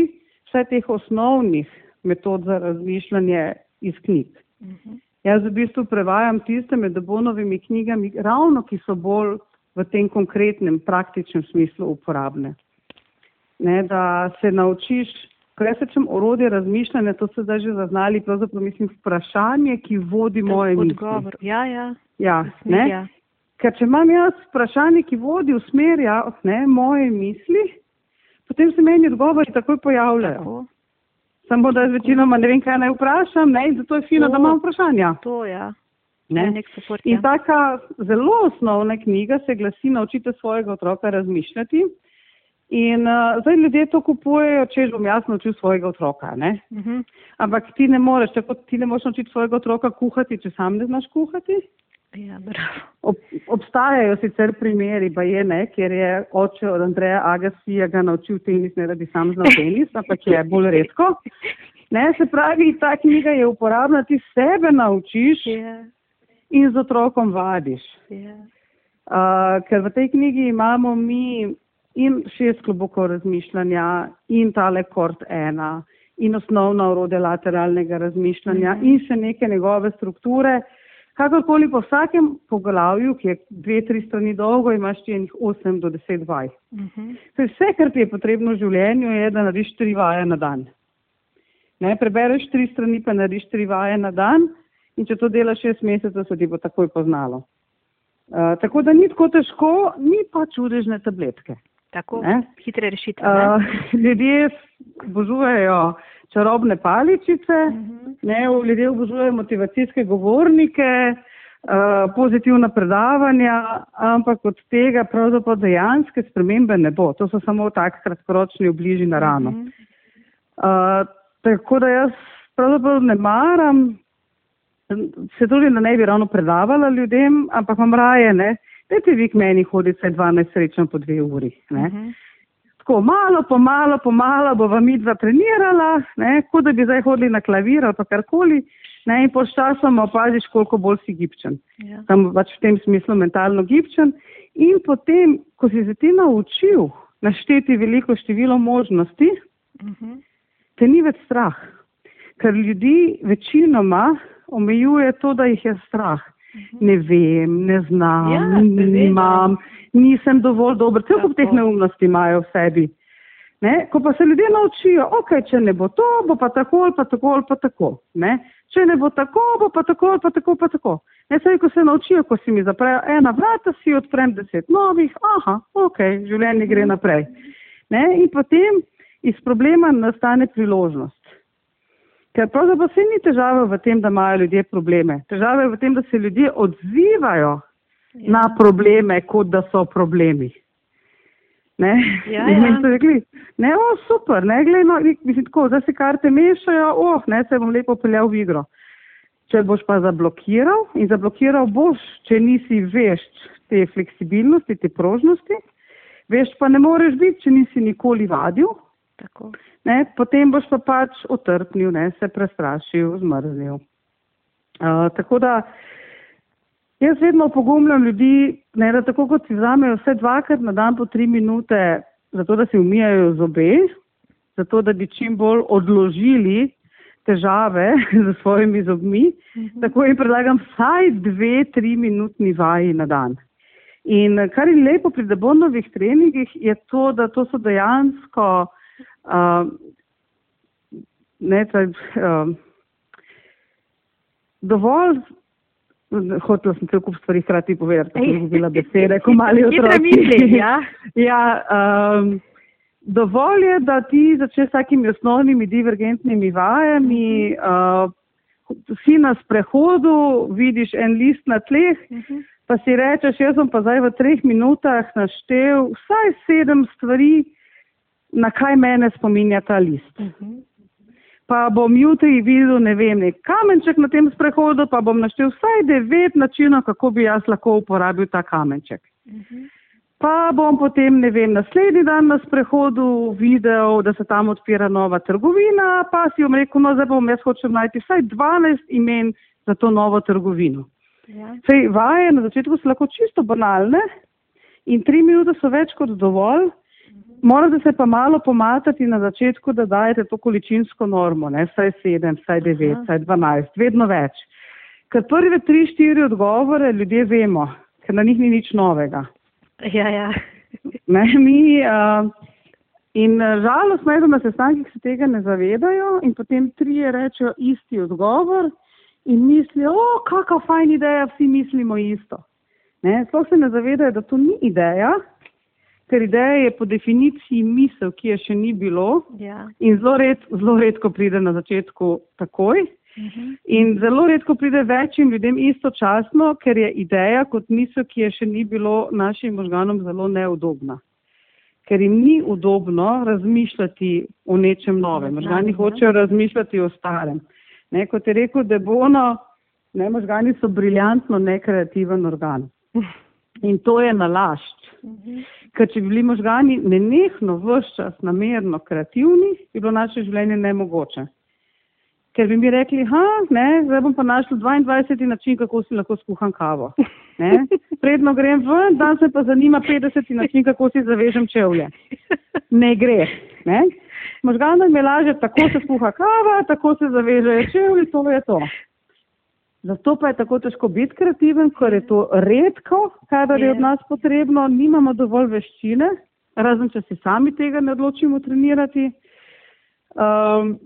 C: vse teh osnovnih metod za razmišljanje iz knjig.
B: Mhm.
C: Jaz v bistvu prevajam tiste med Bonovimi knjigami, ravno ki so bolj v tem konkretnem, praktičnem smislu uporabne. Ne, da se naučiš, ko jaz rečem orodje razmišljanja, to so zdaj že zaznali, pravzaprav mislim vprašanje, ki vodi moje misli.
B: Odgovor. Ja, ja.
C: Ja,
B: Smer,
C: ne?
B: ja.
C: Ker če imam jaz vprašanje, ki vodi v smer ja, ne, moje misli, potem se meni odgovori takoj pojavljajo.
B: Tako.
C: Samo da jaz večinoma ne vem, kaj naj vprašam, ne, in zato je fino, da
B: To.
C: imam vprašanja.
B: To, ja.
C: Ne.
B: Ja, nek support,
C: In
B: ja.
C: taka zelo osnovna knjiga se glasi Naučite svojega otroka razmišljati. In uh, zdaj ljudje to kupujejo, če bom jaz naučil svojega otroka. Ne?
B: Mhm.
C: Ampak ti ne moreš, tako ti ne moreš naučiti svojega otroka kuhati, če sam ne znaš kuhati.
B: Ja.
C: Ob, obstajajo sicer primeri, pa je ne, kjer je oče od Andreja Agasija ga naučil tenis, ne da bi sam znal tenis, ampak je bolj redko. Ne, se pravi, ta knjiga je uporabna, ti sebe naučiš
B: Ja,
C: in z otrokom vadiš.
B: ja.
C: Uh, ker v tej knjigi imamo mi in šest klobukov razmišljanja in tale kort ena in osnovna urode lateralnega razmišljanja
B: Mhm.
C: in še neke njegove strukture. Kakorkoli po vsakem poglavju, ki je dve, tri strani dolgo, imaš ti enih 8 do 10 vaj.
B: Mhm.
C: To je vse, kar ti je potrebno v življenju, je, da narediš tri vaje na dan. Ne, prebereš tri strani, pa narediš tri vaje na dan in če to delaš šest mesecev, se ti bo takoj poznalo. Uh, tako da ni tako težko, ni pa čudežne tabletke.
B: Tako,
C: Ne?
B: hitre rešitve. ne?
C: Uh, ljudje obožujejo čarobne paličice,
B: Mhm.
C: ne, ljudje obožujejo motivacijske govornike, uh, pozitivna predavanja, ampak od tega pravzaprav dejanske spremembe ne bo. To so samo tak kratkoročni obliži na rano.
B: Mhm.
C: Uh, tako da jaz pravzaprav ne maram, se tudi ne bi ravno predavala ljudem, ampak imam raje, ne, dajte vi k meni hoditi vsaj 12 srečanj po dve uri. Ne.
B: Mhm.
C: Tako malo, pomalo, pomalo bova mi dva trenirala, ne, kot da bi zdaj hodili na klavir ali pa karkoli, ne, in počasoma opaziš, koliko bolj si gibčen.
B: Ja.
C: Tam pač v tem smislu mentalno gibčen. In potem, ko si se ti naučil našteti veliko število možnosti,
B: Mhm.
C: te ni več strah. Ker ljudi večinoma omejuje to, da jih je strah. Ne vem, ne znam,
B: Ja,
C: nimam, nisem dovolj dober. Cel kup teh neumnosti imajo v sebi. Ne? Ko pa se ljudje naučijo, ok, če ne bo to, bo pa tako ali pa tako ali pa tako. Ne? Če ne bo tako, bo pa tako ali pa tako pa tako. Ne, saj, ko se naučijo, ko si mi zaprejo ena vrata, si odprem deset novih, aha, ok, življenje gre naprej. Ne? In potem iz problema nastane priložnost. Ker pravzaprav se ni težava v tem, da imajo ljudje probleme. Težava je v tem, da se ljudje odzivajo ja. na probleme, kot da so problemi. Ne?
B: Ja,
C: In
B: ja.
C: mi so rekli, ne, o, super, ne, glej, no, mislim, tako, zdaj se karte mešajo, oh, ne, se bom lepo peljal v igro. Če boš pa zablokiral in zablokiral boš, če nisi vešč te fleksibilnosti, te prožnosti, vešč pa ne moreš biti, če nisi nikoli vadil,
B: Tako.
C: ne, potem boš pa pač otrpnil, ne, se prestrašil, zmrznil. Uh, tako da jaz vedno pogumljam ljudi, ne, da tako kot si vzamejo vse dvakrat na dan po tri minute, zato da si umijajo zobe, zato da bi čim bolj odložili težave z svojimi zobmi,
B: Mhm.
C: tako jim predlagam vsaj dve, tri minutni vaji na dan. In kar je lepo pri debonovih treningih, je to, da to so dejansko uh, ne, taj, uh, dovolj hotel sem cel kup stvari hkrati povedati, ker sem bila besede, ko mali
B: otroci. Misli, ja.
C: ja um, dovolj je, da ti začneš s takimi osnovnimi divergentnimi vajami, uh, si na sprehodu, vidiš en list na tleh, uh mhm. -huh. pa si rečeš, jaz sem pa zdaj v treh minutah naštel vsaj sedem stvari, na kaj mene spominja ta list. Uh mhm. -huh pa bom jutri videl, ne vem, nek kamenček na tem sprehodu, pa bom naštel vsaj devet načinov, kako bi jaz lahko uporabil ta kamenček. Uh mhm. -huh. Pa bom potem, ne vem, naslednji dan na sprehodu videl, da se tam odpira nova trgovina, pa si bom rekel, no zdaj bom jaz hočem najti vsaj 12 imen za to novo trgovino. Ja. Sej, vaje na začetku so lahko čisto banalne in tri minute so več kot dovolj, Morate se pa malo pomatati na začetku, da dajete to količinsko normo, ne vsaj sedem, vsaj devet, vsaj dvanajst, vedno več. Ker prve tri, štiri odgovore ljudje vemo, ker na njih ni nič novega.
B: Ja, ja.
C: ne, mi, uh, in žalost me je, da na sestankih se tega ne zavedajo in potem trije rečejo isti odgovor in mislijo, o, kakva fajn ideja, vsi mislimo isto. Sploh se ne zavedajo, da to ni ideja, ker ideja je po definiciji misel, ki je še ni bilo ja. in zelo, red, zelo redko pride na začetku takoj. Uh mhm. -huh. In zelo redko pride večjim ljudem istočasno, ker je ideja kot misel, ki je še ni bilo našim možganom zelo neudobna. Ker jim ni udobno razmišljati o nečem novem. Možgani hočejo razmišljati o starem. Ne, kot je rekel Debono, ne, možgani so briljantno nekreativen organ. In to je nalašč. Mhm. Ker če bi bili možgani nenehno vse čas namerno kreativni, bi bilo naše življenje nemogoče. Ker bi mi rekli, ha, ne, zdaj bom pa našel 22. način, kako si lahko skuham kavo. Ne? Predno grem ven, dan se pa zanima 50. način, kako si zavežem čevlje. Ne gre. Ne? Možganom je lažje, tako se skuha kava, tako se zavežejo čevlji, to je to. Zato pa je tako težko biti kreativen, ker je to redko, kadar je od nas potrebno, nimamo dovolj veščine, razen če si sami tega ne odločimo trenirati. Um,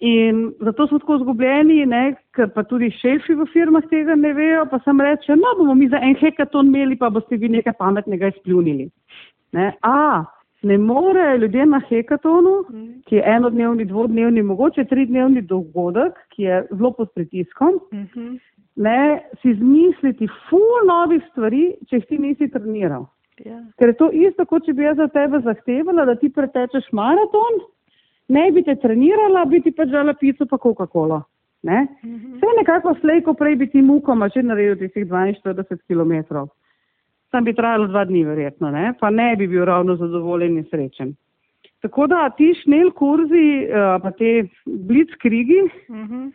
C: in zato smo tako zgubljeni, ne, ker pa tudi šefi v firmah tega ne vejo, pa sem reče, no bomo mi za en hekaton imeli, pa boste vi nekaj pametnega izpljunili. Ne, a, ne more ljudje na hekatonu, mhm. ki je enodnevni, dvodnevni, mogoče tridnevni dogodek, ki je zelo pod pritiskom, mhm. ne, si zmisliti ful novih stvari, če jih ti nisi treniral. Ja. Ker je to isto, kot če bi jaz za tebe zahtevala, da ti pretečeš maraton, ne bi te trenirala, bi ti pa žela pico pa Coca-Cola. Ne? Mhm. Vse nekako slejko prej bi ti mukoma že naredil tistih 42 km tam bi trajalo dva dni, verjetno, ne? pa ne bi bil ravno zadovoljen in srečen. Tako da ti šnel kurzi, uh, pa te blitzkrigi uh mhm. -huh.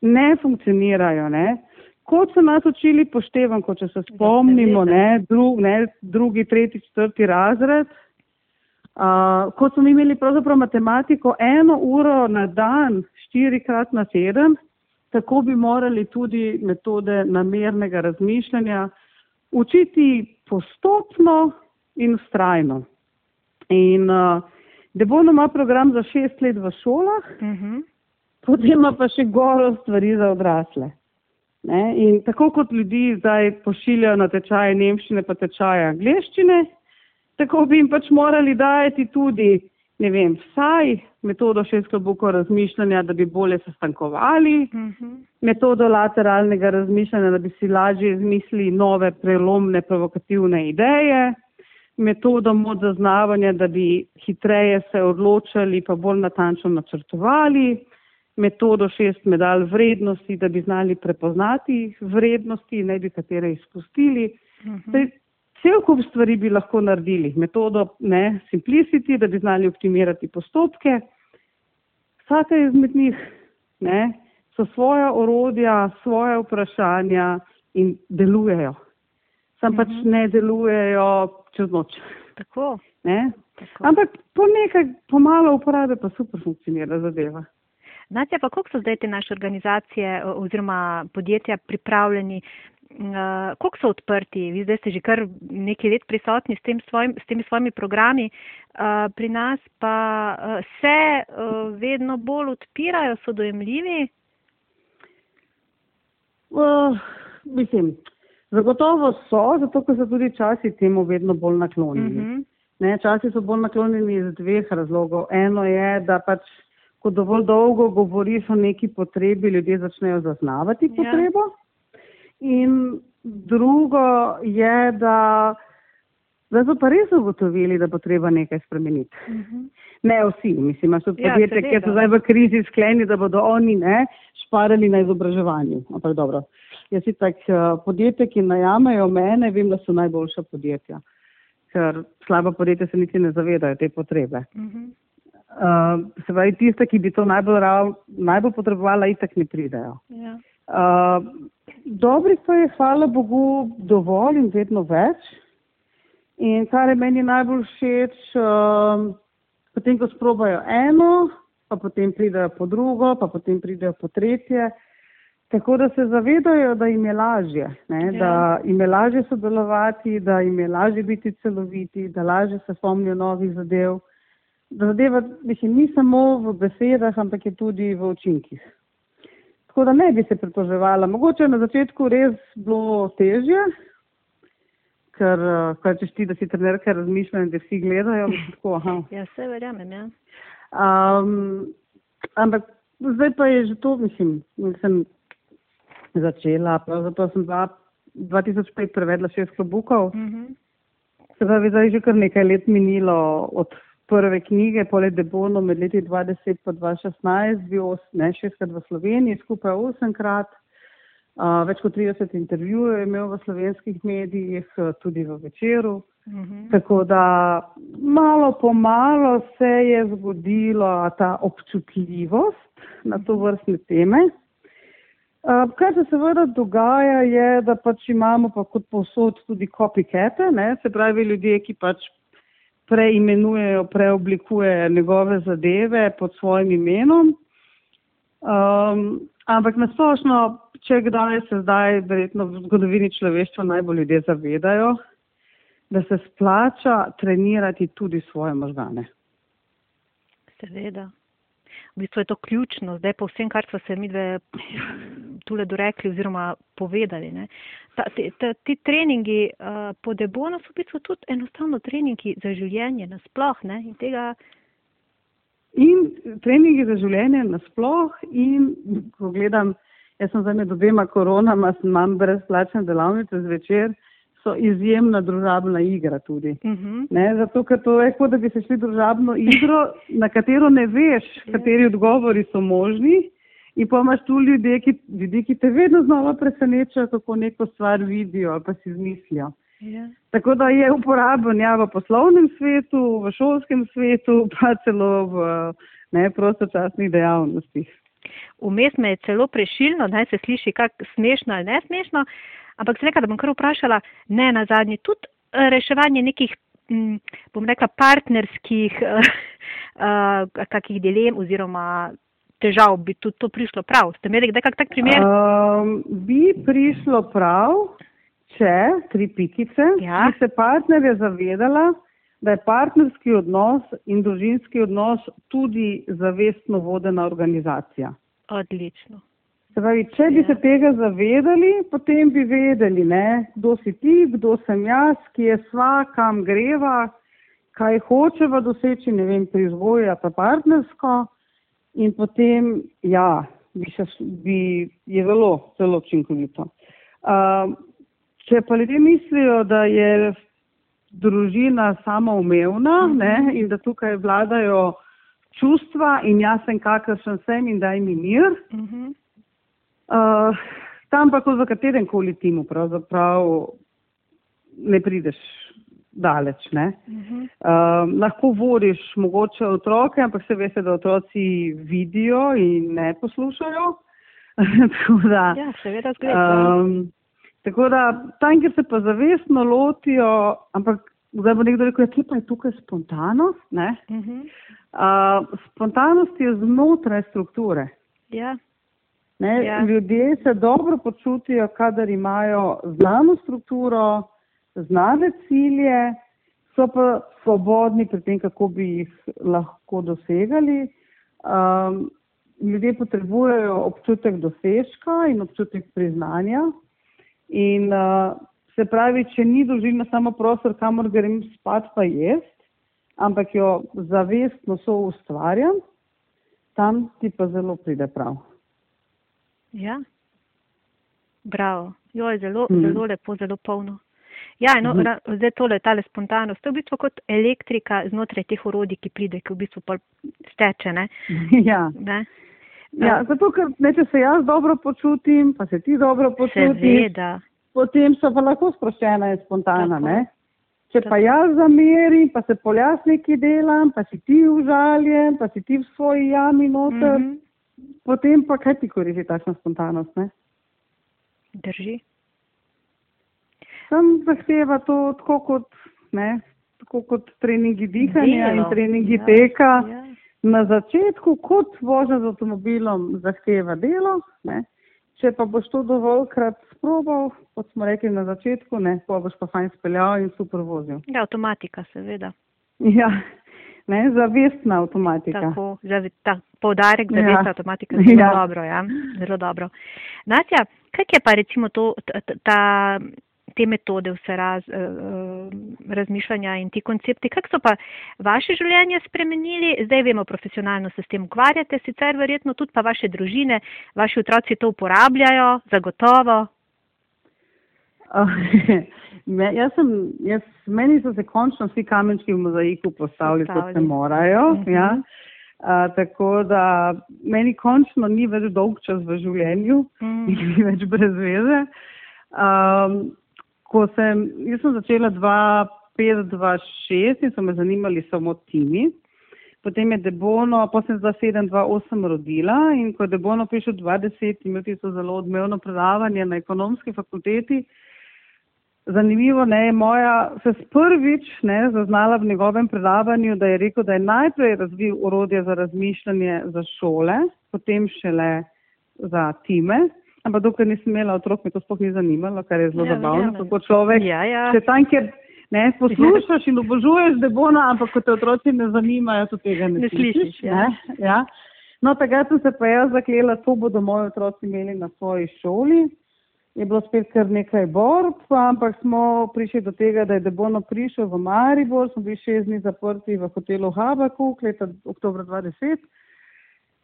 C: ne funkcionirajo. Ne? Kot so nas učili poštevan, kot če se spomnimo, ne, drug, ne, drugi, tretji, četrti razred, uh, kot smo imeli pravzaprav matematiko eno uro na dan, štirikrat na teden, tako bi morali tudi metode namernega razmišljanja učiti postopno in ustrajno. In uh, Debono ima program za šest let v šolah, uh mhm. -huh. potem ima pa še goro stvari za odrasle. Ne? In tako kot ljudi zdaj pošiljajo na tečaje nemščine, pa tečaje angliščine, tako bi jim pač morali dajati tudi ne vem, vsaj metodo šestkobukov razmišljanja, da bi bolje sestankovali, uh mhm. -huh. metodo lateralnega razmišljanja, da bi si lažje izmislili nove prelomne provokativne ideje, metodo mod zaznavanja, da bi hitreje se odločali pa bolj natančno načrtovali, metodo šest medalj vrednosti, da bi znali prepoznati vrednosti, ne bi katere izpustili. Uh mhm. -huh. Cel kup stvari bi lahko naredili, metodo ne, simplicity, da bi znali optimirati postopke. Vsaka izmed njih ne, so svoja orodja, svoje vprašanja in delujejo. Sam pač mhm. ne delujejo čez noč.
B: Tako.
C: Tako. Ampak po nekaj, po malo uporabe pa super funkcionira zadeva.
B: Nadja, pa koliko so zdaj te naše organizacije oziroma podjetja pripravljeni uh, koliko so odprti, vi zdaj ste že kar nekaj let prisotni s, tem svojim, s temi svojimi programi, uh, pri nas pa uh, se uh, vedno bolj odpirajo, so dojemljivi?
C: Uh, mislim, zagotovo so, zato ker so tudi časi temu vedno bolj naklonjeni. Uh
B: Mhm.
C: -huh. Ne, časi so bolj naklonjeni iz dveh razlogov. Eno je, da pač, ko dovolj dolgo govoriš o neki potrebi, ljudje začnejo zaznavati
B: Ja.
C: In drugo je, da, da so pa res ugotovili, da bo treba nekaj spremeniti. Ne vsi, mislim, imaš tudi
B: Ja,
C: podjetje, ki so zdaj v krizi skleni, da bodo oni ne šparali na izobraževanju. Ampak dobro, jaz si tak podjetje, ki najamejo mene, vem, da so najboljša podjetja. Ker slaba podjetja se niti ne zavedajo te potrebe. Uh, se pravi, tiste, ki bi to najbolj, rav, najbolj potrebovala, itak ne pridejo.
B: Ja.
C: Uh, dobrih pa je, hvala Bogu, dovolj in vedno več. In kar je meni najbolj všeč, um, potem, ko sprobajo eno, pa potem pridejo po drugo, pa potem pridejo po tretje. Tako da se zavedajo, da jim je lažje, ne?
B: Ja.
C: da jim je lažje sodelovati, da jim je lažje biti celoviti, da lažje se spomnijo novih zadev. Da zadeva mislim, ni samo v besedah, ampak je tudi v učinkih. Tako da ne bi se pritoževala. Mogoče je na začetku res bilo težje, ker eh, kaj češ ti, da si trenerka razmišlja in da vsi gledajo. Tako, aha.
B: ja, vse verjamem. Ja.
C: Um, ampak zdaj pa je že to, mislim, sem začela, pravzaprav sem bila 2005 prevedla šest klobukov,
B: Mhm.
C: se pravi, zdaj je že kar nekaj let minilo od prve knjige, poleg Debono med leti 2010 pa 2016, bil os, ne, šestkrat v Sloveniji, skupaj osemkrat. Uh, več kot 30 intervjujev je imel v slovenskih medijih, tudi v večeru.
B: Mhm.
C: Tako da malo po malo se je zgodila ta občutljivost na to vrstne teme. Uh, kar se seveda dogaja, je, da pač imamo pa kot povsod tudi copycate, ne? se pravi ljudje, ki pač preimenujejo, preoblikujejo njegove zadeve pod svojim imenom. Um, ampak nasplošno, če kdaj se zdaj, verjetno v zgodovini človeštva najbolj ljudje zavedajo, da se splača trenirati tudi svoje možgane.
B: Seveda. V bistvu je to ključno, zdaj po vsem, kar smo se mi dve tule dorekli oziroma povedali. Ne. Ta, ti, ta, ti treningi uh, po debonu so v bistvu tudi enostavno treningi za življenje nasploh. Ne. In tega,
C: In treningi za življenje nasploh in ko gledam, jaz sem zdaj med obema koronama, sem imam brezplačne delavnice zvečer, so izjemna družabna igra tudi.
B: uh -huh.
C: Ne, zato, ker to je kot, da bi se šli družabno igro, na katero ne veš, kateri odgovori so možni. In pa imaš tu ljudje, ki, ljudi, ki te vedno znova presenečajo, kako neko stvar vidijo ali pa si izmislijo.
B: ja.
C: Tako da je uporaben ja, v poslovnem svetu, v šolskem svetu, pa celo v ne, prostočasnih dejavnostih.
B: Vmes me je celo prešilno, naj se sliši kak smešno ali ne smešno, ampak sem rekla, da bom kar vprašala, ne na zadnje, tudi eh, reševanje nekih, m, bom rekla, partnerskih uh, kakih dilem oziroma težav bi tudi to prišlo prav. Ste imeli kdaj kak tak primer?
C: Um, bi prišlo prav, če tri pikice,
B: Ja.
C: bi se partnerja zavedala, da je partnerski odnos in družinski odnos tudi zavestno vodena organizacija.
B: Odlično.
C: Se pravi, če bi
B: Ja.
C: se tega zavedali, potem bi vedeli, ne, kdo si ti, kdo sem jaz, kje sva, kam greva, kaj hočeva doseči, ne vem, pri vzgoju ali pa partnersko. In potem, ja, bi še, bi, je zelo, zelo učinkovito. Um, če pa ljudje mislijo, da je družina samoumevna
B: Mhm.
C: ne, in da tukaj vladajo čustva in jaz sem kakršen sem in daj mi mir,
B: Uh -huh.
C: Uh, tam pa kot v katerem koli timu pravzaprav ne prideš daleč. Ne?
B: Uh -huh.
C: Uh, lahko vodiš mogoče otroke, ampak se veste, da otroci vidijo in ne poslušajo. tako, da,
B: Ja, seveda zgleda.
C: um, tako da tam, kjer se pa zavestno lotijo, ampak zdaj bo nekdo rekel, ja, kje pa je tukaj spontanost? Ne?
B: Uh -huh.
C: Uh, spontanost je znotraj strukture.
B: Ja.
C: Ne,
B: Ja.
C: Ljudje se dobro počutijo, kadar imajo znano strukturo, znane cilje, so pa svobodni pri tem, kako bi jih lahko dosegali. Um, ljudje potrebujejo občutek dosežka in občutek priznanja. In uh, se pravi, če ni družina samo prostor, kamor grem spat pa jest, ampak jo zavestno so ustvarjam, tam ti pa zelo pride prav.
B: Ja, bravo. Jo je zelo, mm. zelo lepo, zelo polno. Ja, no, mm. zdaj tole, tale spontanost, to je v bistvu kot elektrika znotraj teh orodij, ki pride, ki v bistvu steče, ne?
C: Ja. ne? Ja, zato, ker ne, če se jaz dobro počutim, pa se ti dobro počutiš,
B: Seveda.
C: potem so pa lahko sproščena in spontana. Ne? Če pa jaz zamerim, pa se poljas neki delam, pa si ti užaljen, pa si ti v svoji jami noter, mm -hmm. Potem pa kaj ti koristi takšna spontanost? Ne?
B: Drži.
C: Sem zahteva to tako kot, ne, tako kot treningi dihanja Delo. in treningi ja, teka. Ja na začetku, kot vožnja z avtomobilom, zahteva delo. Ne? Če pa boš to dovoljkrat sprobal, kot smo rekli na začetku, ne, pa boš pa fajn speljal in super vozil.
B: Ja, avtomatika, seveda.
C: Ja, ne, zavestna avtomatika.
B: Tako, zavi, ta poudarek zavestna ja. avtomatika, zelo ja. dobro, ja, zelo dobro. Natja, kaj je pa recimo to, ta, ta te metode, vse raz, uh, razmišljanja in ti koncepti. Kako so pa vaše življenje spremenili? Zdaj vemo, profesionalno se s tem ukvarjate, sicer verjetno tudi pa vaše družine, vaši otroci to uporabljajo, zagotovo.
C: Uh, me, jaz sem, jaz, meni so se končno vsi kamenčki v mozaiku postavili, kot se morajo. Uh mhm. -huh. ja. Uh, tako da meni končno ni več dolg čas v življenju mm. in ni več brez veze. Um, ko sem, jaz sem začela 2-5-2-6 in so me zanimali samo timi. Potem je Debono, potem sem za 7-2-8 rodila in ko je Debono prišel 20, imel tisto zelo odmevno predavanje na ekonomski fakulteti. Zanimivo ne, je moja se prvič ne, zaznala v njegovem predavanju, da je rekel, da je najprej razvil urodje za razmišljanje za šole, potem šele za time. Ampak dokler nisem imela otrok, me to sploh ni zanimalo, kar je zelo ja, zabavno, kako človek.
B: Ja, ja.
C: Če tam, kjer ne poslušaš in obožuješ debona, ampak ko te otroci ne zanimajo, to tega ne,
B: ne slišiš.
C: Ja. Ne? Ja. No, takrat sem se pa jaz zaklela, to bodo moji otroci imeli na svoji šoli. Je bilo spet kar nekaj borb, ampak smo prišli do tega, da je Debono prišel v Maribor, smo bili šest dni zaprti v hotelu Habakuk leta oktober 2010.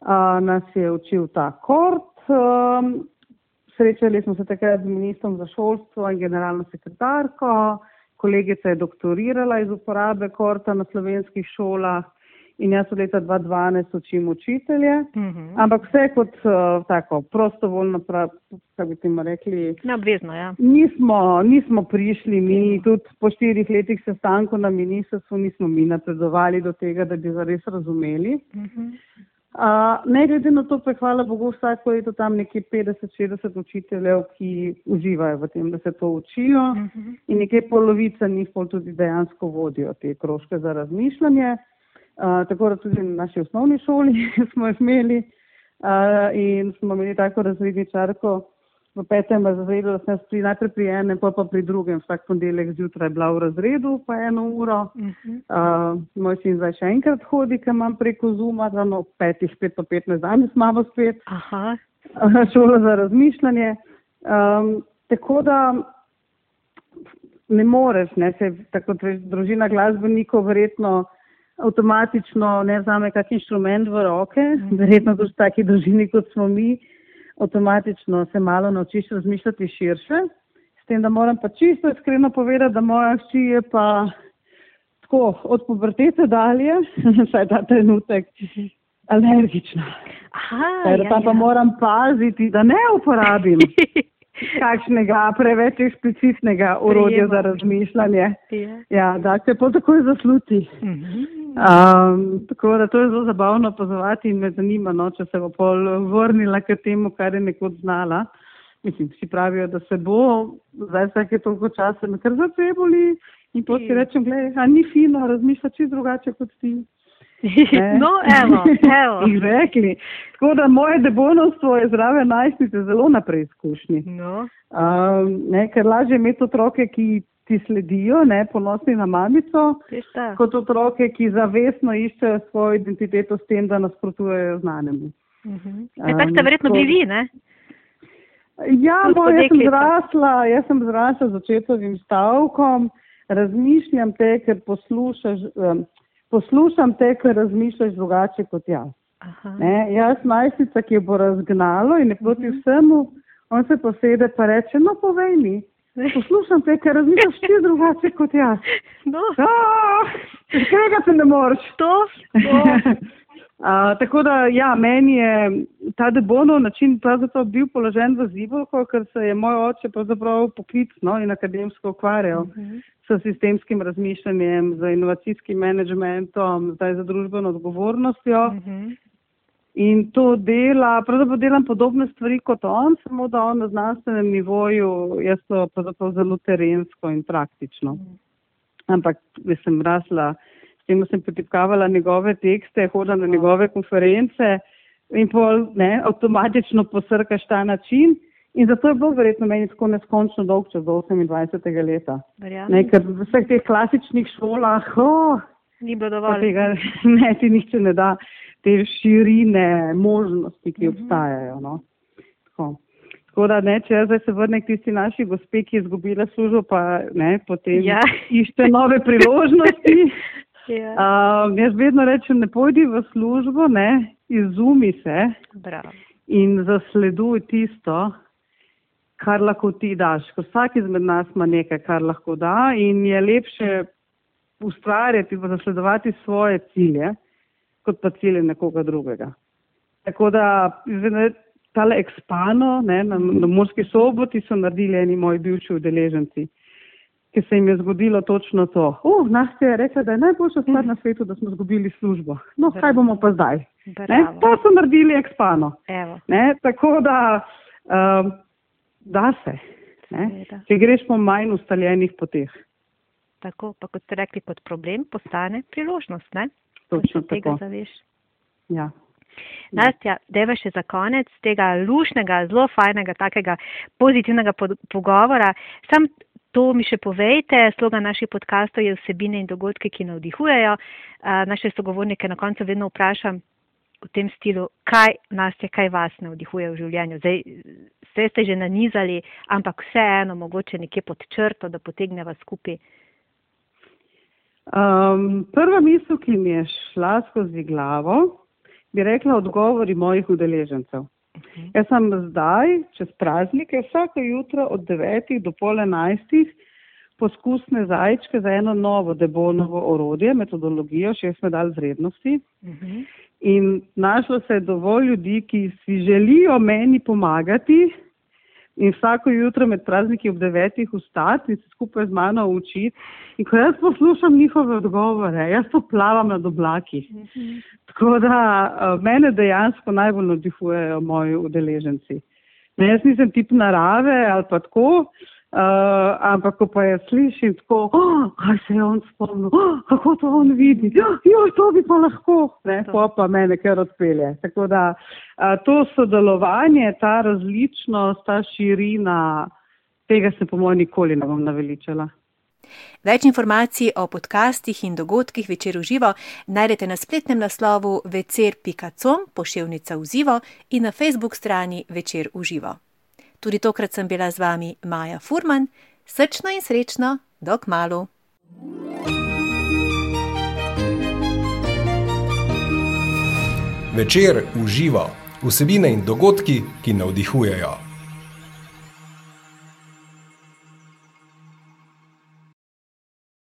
C: Uh, nas je učil ta kort. Um, Srečali smo se takrat z ministrom za šolstvo in generalno sekretarko. Kolegica je doktorirala iz uporabe korta na slovenskih šolah in jaz od leta 2012 učim učitelje. Uh mhm. -huh. Ampak vse kot uh, tako prostovoljno, kako bi temu rekli.
B: Neobvezno, ja.
C: Nismo, nismo prišli mi, tudi po štirih letih sestanku na ministrstvu nismo mi napredovali do tega, da bi zares razumeli. Uh. -huh. Uh, ne glede na to, pa hvala Bogu vsako leto tam nekje 50-60 učiteljev, ki uživajo v tem, da se to učijo uh mhm. -huh. in nekje polovica njih pol tudi dejansko vodijo te krožke za razmišljanje. Uh, tako da tudi na naši osnovni šoli smo jih imeli uh, in smo imeli tako razredničarko, v petem razredu, da sem pri, najprej pri enem, pa, pa pri drugem, vsak ponedeljek zjutraj bila v razredu, pa eno uro. Uh -huh. uh, moj sin zdaj še enkrat hodi, ker imam preko Zuma, da no petih, pet pa petnajst danes imamo spet.
B: Aha.
C: Šola za razmišljanje. Um, tako da ne moreš, ne, se tako družina glasbenikov verjetno avtomatično ne vzame kak inštrument v roke, -huh. verjetno tudi taki družini, kot smo mi avtomatično se malo naučiš razmišljati širše. S tem, da moram pa čisto iskreno povedati, da moja hči je pa tako od pubertete dalje, saj ta trenutek, alergična.
B: Aha, ja,
C: tam ja. pa moram paziti, da ne uporabim kakšnega preveč eksplicitnega urodja za razmišljanje. Ja, ja da se po takoj zasluti. Uh mhm. -huh. Um, tako da to je zelo zabavno opazovati in me zanima, no, če se bo pol vrnila k temu, kar je nekoč znala. Mislim, vsi pravijo, da se bo, zdaj vsake toliko časa me kar zapeboli in potem si rečem, gledaj, a ni fino, razmišlja čisto drugače kot ti.
B: no, evo, evo.
C: In rekli. Tako da moje debonostvo je zdrave najstnice zelo na preizkušnji.
B: No.
C: Um, ker lažje imeti otroke, ki ti sledijo, ne, ponosni na mamico, kot otroke, ki zavestno iščejo svojo identiteto s tem, da nasprotujejo znanemu.
B: Uh -huh. um, e, tak ste verjetno bili vi, ne?
C: Ja, moj, jaz, sem zrasla, jaz sem zrasla z očetovim stavkom, razmišljam te, ker poslušaš, um, poslušam te, ker razmišljaš drugače kot jaz. Ne, jaz najstnica, ki jo bo razgnalo in je proti mhm. vsemu, on se posede pa reče, no povej mi, poslušam te, ker razmišljaš ti drugače kot jaz. No. Tega se ne moreš.
B: To? to.
C: Uh, tako da, ja, meni je ta debonov način pravzaprav bil položen v zivolko, ker se je moj oče pravzaprav poklicno in akademsko ukvarjal uh mhm. -huh. s sistemskim razmišljanjem, z inovacijskim menedžmentom, zdaj za družbeno odgovornostjo. Uh mhm. -huh. In to dela, pravzaprav delam podobne stvari kot on, samo da on na znanstvenem nivoju, jaz to pravzaprav zelo terensko in praktično. Ampak, jaz sem rasla tem sem potipkavala njegove tekste, hodila na njegove konference in pol ne, avtomatično posrkaš ta način. In zato je bilo verjetno meni tako neskončno dolg čas do 28. leta. Ne, ker v vseh teh klasičnih šolah, oh,
B: ni bilo dovolj.
C: Tega, ne, ti nihče ne da te širine možnosti, ki mhm. obstajajo. No. Tako. Tako da, ne, če jaz zdaj se vrnem k tisti naši gospe, ki je izgubila službo, pa ne, potem ja. išče nove priložnosti. Ja. Uh, jaz vedno rečem, ne pojdi v službo, ne, izumi se
B: Bravo.
C: in zasleduj tisto, kar lahko ti daš. Ko vsak izmed nas ima nekaj, kar lahko da in je lepše ustvarjati in zasledovati svoje cilje, kot pa cilje nekoga drugega. Tako da, tale ekspano ne, na, na Morski soboti so naredili eni moji bivši udeleženci ki se jim je zgodilo točno to. Uh, Nastja je rekla, da je najboljša stvar na svetu, da smo izgubili službo. No, kaj bomo pa zdaj? To so naredili ekspano. Ne? Tako da, um, da se. Če greš po manj ustaljenih poteh.
B: Tako, pa kot ste rekli, kot problem postane priložnost. Ne?
C: Točno tako. Ja.
B: Nastja, deva še za konec tega lušnega, zelo fajnega, takega pozitivnega pogovora. Sam To mi še povejte, sloga naših podkastov je vsebine in dogodke, ki navdihujejo. Naše sogovornike na koncu vedno vprašam v tem stilu, kaj nas je, kaj vas navdihuje v življenju. Zdaj, vse ste že nanizali, ampak vseeno mogoče nekje pod črto, da potegneva skupaj.
C: Um, prva misel, ki mi je šla skozi glavo, bi rekla odgovori mojih udeležencev. -huh. Jaz sem zdaj, čez praznike, vsako jutro od 9 do pol 11 poskusne zajčke za eno novo debonovo orodje, metodologijo, šest medalj vrednosti. Uh -huh. In našlo se je dovolj ljudi, ki si želijo meni pomagati in vsako jutro med prazniki ob devetih vstati in se skupaj z mano učiti. In ko jaz poslušam njihove odgovore, jaz to plavam nad oblaki. Tako da uh, mene dejansko najbolj navdihujejo moji udeleženci. Ne, jaz nisem tip narave ali pa tako, Uh, ampak, ko pa je slišim tako, oh, kaj se je on spomnil, oh, kako to on vidi, jo, to bi pa lahko, ne, to. pa mene kar odpelje. Tako da uh, to sodelovanje, ta različnost, ta širina, tega se po mojem nikoli ne bom naveličala.
B: Več informacij o podcastih in dogodkih večer v živo najdete na spletnem naslovu večer.com poševnica v živo in na facebook strani večer v živo. Tudi tokrat sem bila z vami Maja Furman, srčno in srečno, dok malu.
A: Večer uživa vsebine in dogodki, ki navdihujejo.